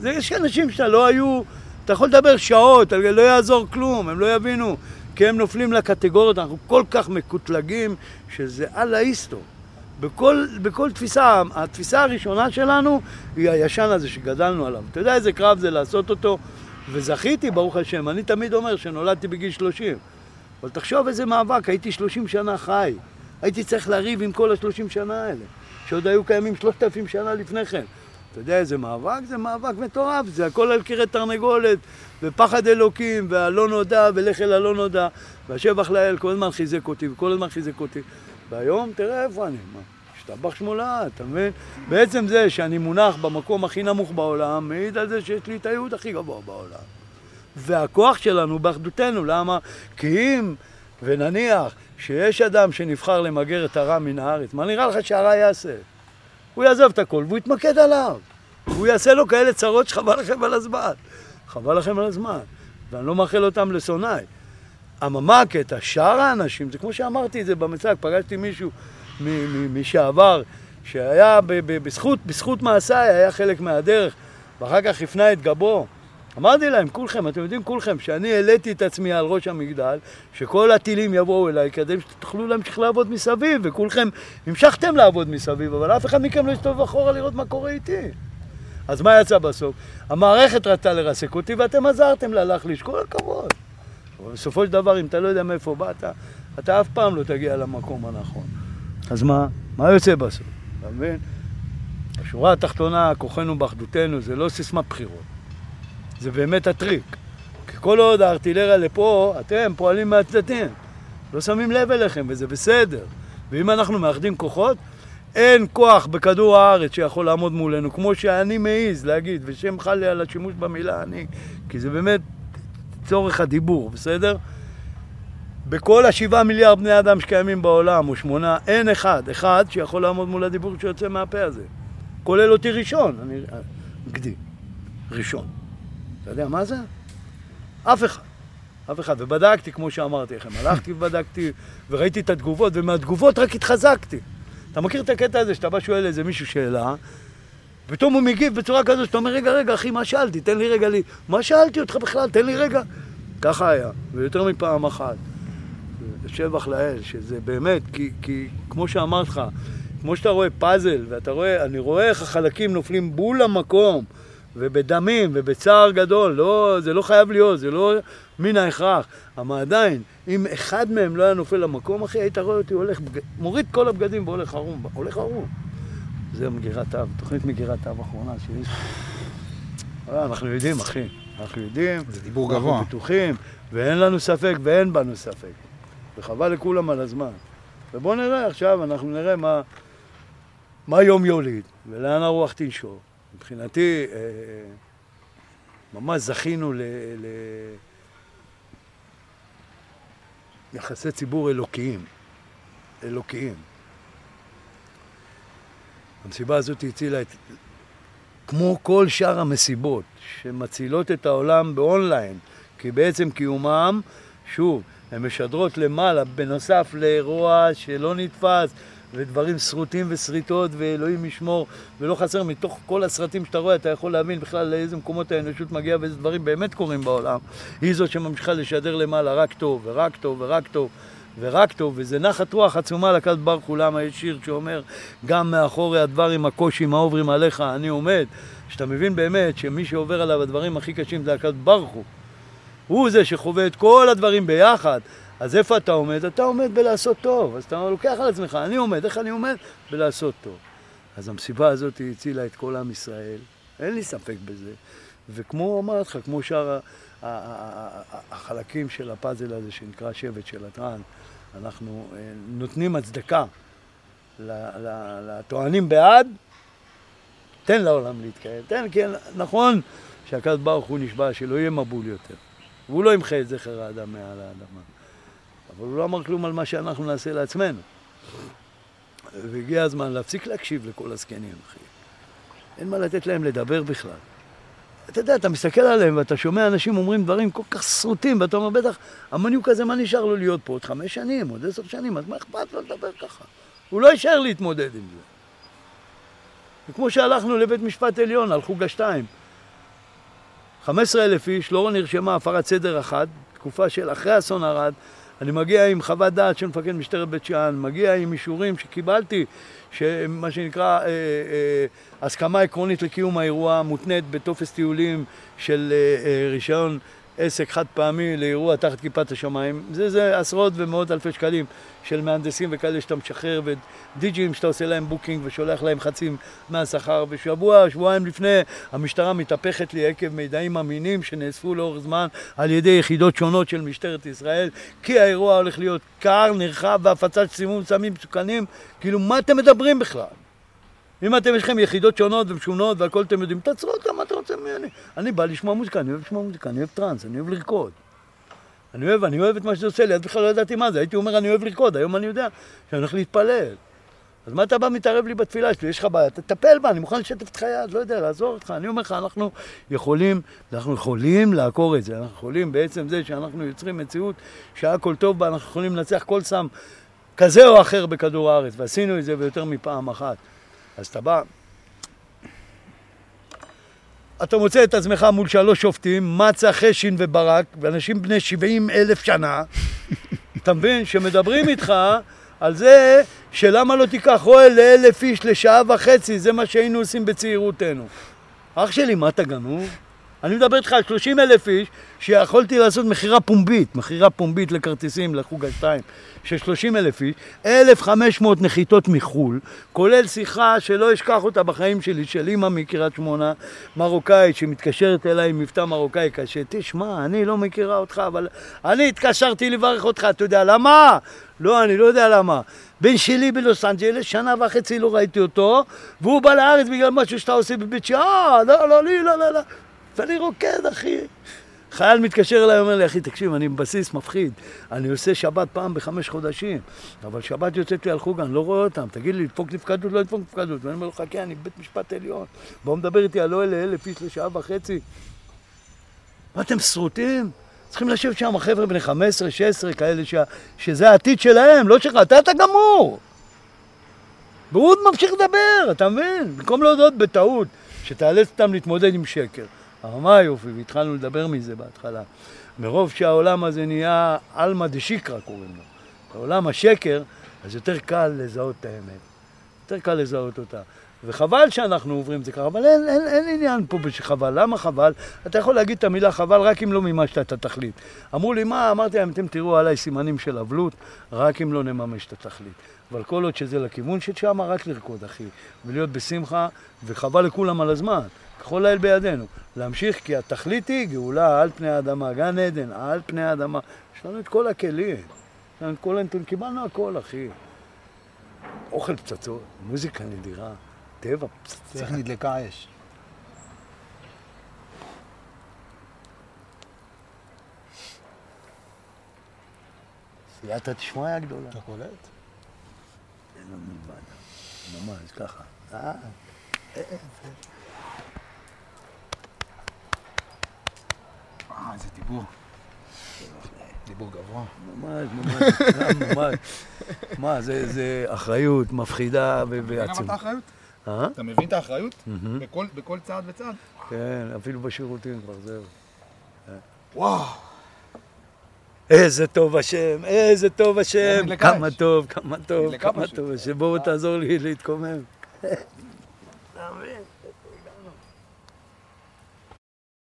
זה, יש אנשים שאתה לא היו, אתה יכול לדבר שעות, לא יעזור כלום, הם לא יבינו. כי הם נופלים לקטגוריות, אנחנו כל כך מקוטלגים, שזה אללה איסטו. בכל, בכל תפיסה, התפיסה הראשונה שלנו היא הישן הזה שגדלנו עליו. אתה יודע איזה קרב זה לעשות אותו? וזכיתי, ברוך השם. אני תמיד אומר שנולדתי בגיל 30. אבל תחשוב איזה מאבק, הייתי 30 שנה חי. הייתי צריך לריב עם כל ה-30 שנה האלה, שעוד היו קיימים 3,000 שנה לפני כן. אתה יודע איזה מאבק? זה מאבק מטורף, זה הכל על קרי תרנגולת, ופחד אלוקים, והלא נודע, ולך אל הלא נודע, והשבח לאל כל הזמן חיזק אותי, וכל הזמן חיזק אותי. והיום, תראה איפה אני, מה? השתבח שמולה, אתה מבין? בעצם זה שאני מונח במקום הכי נמוך בעולם, מעיד על זה שיש לי את הייעוד הכי גבוה בעולם. והכוח שלנו באחדותנו, למה? כי אם, ונניח, שיש אדם שנבחר למגר את הרע מן הארץ, מה נראה לך שהרע יעשה? הוא יעזוב את הכל והוא יתמקד עליו. הוא יעשה לו כאלה צרות שחבל לכם על הזמן. חבל לכם על הזמן. ואני לא מאחל אותם לשונאי. אממה, מה הקטע? שאר האנשים, זה כמו שאמרתי את זה במצג, פגשתי מישהו משעבר, שהיה בזכות, בזכות מעשיי, היה חלק מהדרך, ואחר כך הפנה את גבו. אמרתי להם, כולכם, אתם יודעים כולכם, שאני העליתי את עצמי על ראש המגדל, שכל הטילים יבואו אליי כדי שתוכלו להמשיך לעבוד מסביב, וכולכם המשכתם לעבוד מסביב, אבל אף אחד מכם לא יסתובב אחורה לראות מה קורה איתי. אז מה יצא בסוף? המערכת רצתה לרסק אותי ואתם עזרתם לה להחליש, כל הכבוד. אבל בסופו של דבר, אם אתה לא יודע מאיפה באת, אתה אף פעם לא תגיע למקום הנכון. אז מה? מה יוצא בסוף? אתה מבין? השורה התחתונה, כוחנו באחדותנו, זה לא סיסמה בחירות. זה באמת הטריק. כי כל עוד הארטילריה לפה, אתם פועלים מהצדדים. לא שמים לב אליכם, וזה בסדר. ואם אנחנו מאחדים כוחות, אין כוח בכדור הארץ שיכול לעמוד מולנו, כמו שאני מעז להגיד, ושם חל לי על השימוש במילה אני, כי זה באמת צורך הדיבור, בסדר? בכל השבעה מיליארד בני אדם שקיימים בעולם, או שמונה, אין אחד, אחד שיכול לעמוד מול הדיבור שיוצא מהפה הזה. כולל אותי ראשון, אני... גדי, ראשון. אתה יודע מה זה? אף אחד. אף אחד. ובדקתי, כמו שאמרתי לכם, הלכתי ובדקתי, וראיתי את התגובות, ומהתגובות רק התחזקתי. אתה מכיר את הקטע הזה שאתה בא שואל איזה מישהו שאלה, ופתאום הוא מגיב בצורה כזו שאתה אומר, רגע, רגע, אחי, מה שאלתי? תן לי רגע לי... מה שאלתי אותך בכלל? תן לי רגע. ככה היה, ויותר מפעם אחת. שבח לאל, שזה באמת, כי, כי כמו שאמרת לך, כמו שאתה רואה פאזל, ואתה רואה, אני רואה איך החלקים נופלים בול למקום, ובדמים, ובצער גדול, לא, זה לא חייב להיות, זה לא מן ההכרח. אבל עדיין, אם אחד מהם לא היה נופל למקום, אחי, היית רואה אותי הולך, מוריד כל הבגדים והולך ערום, הולך ערום. זה מגירת אב, תוכנית מגירת אב אחרונה שיש. אה, אנחנו יודעים, אחי, אנחנו יודעים. זה דיבור גבוה. אנחנו בטוחים, ואין לנו ספק ואין בנו ספק. וחבל לכולם על הזמן. ובואו נראה עכשיו, אנחנו נראה מה, מה יום יוליד, ולאן הרוח תנשור. מבחינתי, אה, ממש זכינו ל... ל... יחסי ציבור אלוקיים. אלוקיים. המסיבה הזאת הצילה את... כמו כל שאר המסיבות שמצילות את העולם באונליין, כי בעצם קיומם, שוב, הן משדרות למעלה, בנוסף לאירוע שלא נתפס, ודברים שרוטים ושריטות, ואלוהים ישמור, ולא חסר, מתוך כל הסרטים שאתה רואה, אתה יכול להבין בכלל לאיזה מקומות האנושות מגיעה ואיזה דברים באמת קורים בעולם. היא זאת שממשיכה לשדר למעלה רק טוב, ורק טוב, ורק טוב. ורק טוב, וזה נחת רוח עצומה לקד ברוך הוא, יש שיר שאומר, גם מאחורי הדברים, הקושי, העוברים עליך, אני עומד. שאתה מבין באמת שמי שעובר עליו הדברים הכי קשים זה הקד ברוך. הוא זה שחווה את כל הדברים ביחד. אז איפה אתה עומד? אתה עומד בלעשות טוב. אז אתה לוקח על עצמך, אני עומד, איך אני עומד? בלעשות טוב. אז המסיבה הזאת הצילה את כל עם ישראל, אין לי ספק בזה. וכמו אמרתי לך, כמו שאר החלקים של הפאזל הזה שנקרא שבט של הטראן, אנחנו אה, נותנים הצדקה לטוענים בעד, תן לעולם להתקיים. תן, כן, נכון שהקדוש ברוך הוא נשבע שלא יהיה מבול יותר. והוא לא ימחה את זכר האדם מעל האדמה. אבל הוא לא אמר כלום על מה שאנחנו נעשה לעצמנו. והגיע הזמן להפסיק להקשיב לכל הזקנים, אחי. אין מה לתת להם לדבר בכלל. אתה יודע, אתה מסתכל עליהם ואתה שומע אנשים אומרים דברים כל כך שרוטים, ואתה אומר, בטח, המניוק הזה, מה נשאר לו להיות פה? עוד חמש שנים, עוד עשר שנים, אז מה אכפת לו לדבר ככה? הוא לא יישאר להתמודד עם זה. וכמו שהלכנו לבית משפט עליון על חוג השתיים, 15 אלף איש, לא נרשמה הפרת סדר אחת, תקופה של אחרי אסון ערד, אני מגיע עם חוות דעת של מפקד משטרת בית שאן, מגיע עם אישורים שקיבלתי, מה שנקרא אה, אה, הסכמה עקרונית לקיום האירוע מותנית בטופס טיולים של אה, אה, רישיון עסק חד פעמי לאירוע תחת כיפת השמיים. זה, זה עשרות ומאות אלפי שקלים של מהנדסים וכאלה שאתה משחרר ודיג'יים שאתה עושה להם booking ושולח להם חצי מהשכר ושבוע, שבועיים לפני המשטרה מתהפכת לי עקב מידעים אמינים שנאספו לאורך זמן על ידי יחידות שונות של משטרת ישראל כי האירוע הולך להיות קר, נרחב והפצת סימום סמים מסוכנים כאילו מה אתם מדברים בכלל? אם אתם, יש לכם יחידות שונות ומשונות והכל אתם יודעים, תעצרו אותם, מה אתה רוצה ממני? אני בא לשמוע מוזיקה, אני אוהב לשמוע מוזיקה, אני אוהב טראנס, אני אוהב לרקוד. אני אוהב, אני אוהב את מה שזה עושה לי, אז בכלל לא ידעתי מה זה, הייתי אומר אני אוהב לרקוד, היום אני יודע שאני הולך להתפלל. אז מה אתה בא מתערב לי בתפילה שלי? יש לך בעיה, תטפל בה, אני מוכן לשתף אותך יד, לא יודע, לעזור אותך. אני אומר לך, אנחנו יכולים, אנחנו יכולים לעקור את זה, אנחנו יכולים בעצם זה שאנחנו יוצרים מציאות שהכל טוב בה, אנחנו יכולים לנצח כל סם כזה או אחר בכדור הארץ, ועשינו את זה ביותר מפעם אחת. אז אתה בא, אתה מוצא את עצמך מול שלוש שופטים, מצה, חשין וברק, ואנשים בני 70 אלף שנה, (laughs) אתה מבין? שמדברים איתך על זה שלמה לא תיקח אוהל לאלף איש לשעה וחצי, זה מה שהיינו עושים בצעירותנו. אח שלי, מה אתה גנוב? אני מדבר איתך על 30 אלף איש שיכולתי לעשות מכירה פומבית, מכירה פומבית לכרטיסים לחוג השתיים של 30 אלף איש, 1,500 נחיתות מחו"ל, כולל שיחה שלא אשכח אותה בחיים שלי, של אימא מקריית שמונה, מרוקאית, שמתקשרת אליי עם מבטא מרוקאי קשה, תשמע, אני לא מכירה אותך, אבל אני התקשרתי לברך אותך, אתה יודע למה? לא, אני לא יודע למה. בן שלי בלוס אנג'לס, שנה וחצי לא ראיתי אותו, והוא בא לארץ בגלל משהו שאתה עושה בבית שאן, לא, לא, לא, לא, לא. ואני רוקד, אחי. חייל מתקשר אליי, אומר לי, אחי, תקשיב, אני בבסיס מפחיד. אני עושה שבת פעם בחמש חודשים, אבל שבת יוצאת לי על חוג, אני לא רואה אותם. תגיד לי, לדפוק נפקדות, לא לדפוק נפקדות. ואני אומר לו, חכה, אני בבית משפט עליון. בואו מדבר איתי על אוהל לאלף איש לשעה וחצי. מה, אתם שרוטים? צריכים לשבת שם חבר'ה בני 15, 16, כאלה ש... שזה העתיד שלהם, לא שלך. אתה אתה גמור. והוא עוד ממשיך לדבר, אתה מבין? במקום להודות בטעות, שתאלץ אותם להתמודד עם שקר. אבל מה היופי, והתחלנו לדבר מזה בהתחלה. מרוב שהעולם הזה נהיה עלמא דשיקרא קוראים לו. בעולם השקר, אז יותר קל לזהות את האמת. יותר קל לזהות אותה. וחבל שאנחנו עוברים את זה ככה, אבל אין, אין, אין עניין פה בשחבל. למה חבל? אתה יכול להגיד את המילה חבל רק אם לא מימשת את התכלית. אמרו לי, מה? אמרתי להם, אתם תראו עליי סימנים של אבלות, רק אם לא נממש את התכלית. אבל כל עוד שזה לכיוון של שמה, רק לרקוד, אחי. ולהיות בשמחה, וחבל לכולם על הזמן. ככל האל בידינו. להמשיך, כי התכלית היא גאולה על פני האדמה, גן עדן, על פני האדמה. יש לנו את כל הכלים, יש לנו את כל הנתונים, קיבלנו הכל, אחי. אוכל פצצות, מוזיקה נדירה, טבע פצצה. איך נדלקה האש. סייעתא דשמיא הגדולה. אתה קולט? אין לנו מלבד. ממש ככה. אה, אה, איזה דיבור. דיבור גבוה. ממש, ממש, ממש. מה, זה זה אחריות מפחידה ו- אתה מבין את. האחריות? אה? אתה מבין את האחריות? בכל- בכל צעד וצעד? כן, אפילו בשירותים כבר, זהו. וואו. איזה טוב השם, איזה טוב השם, כמה. טוב, כמה טוב, כמה. טוב השם, בואו תעזור לי להתקומם. אתה מבין?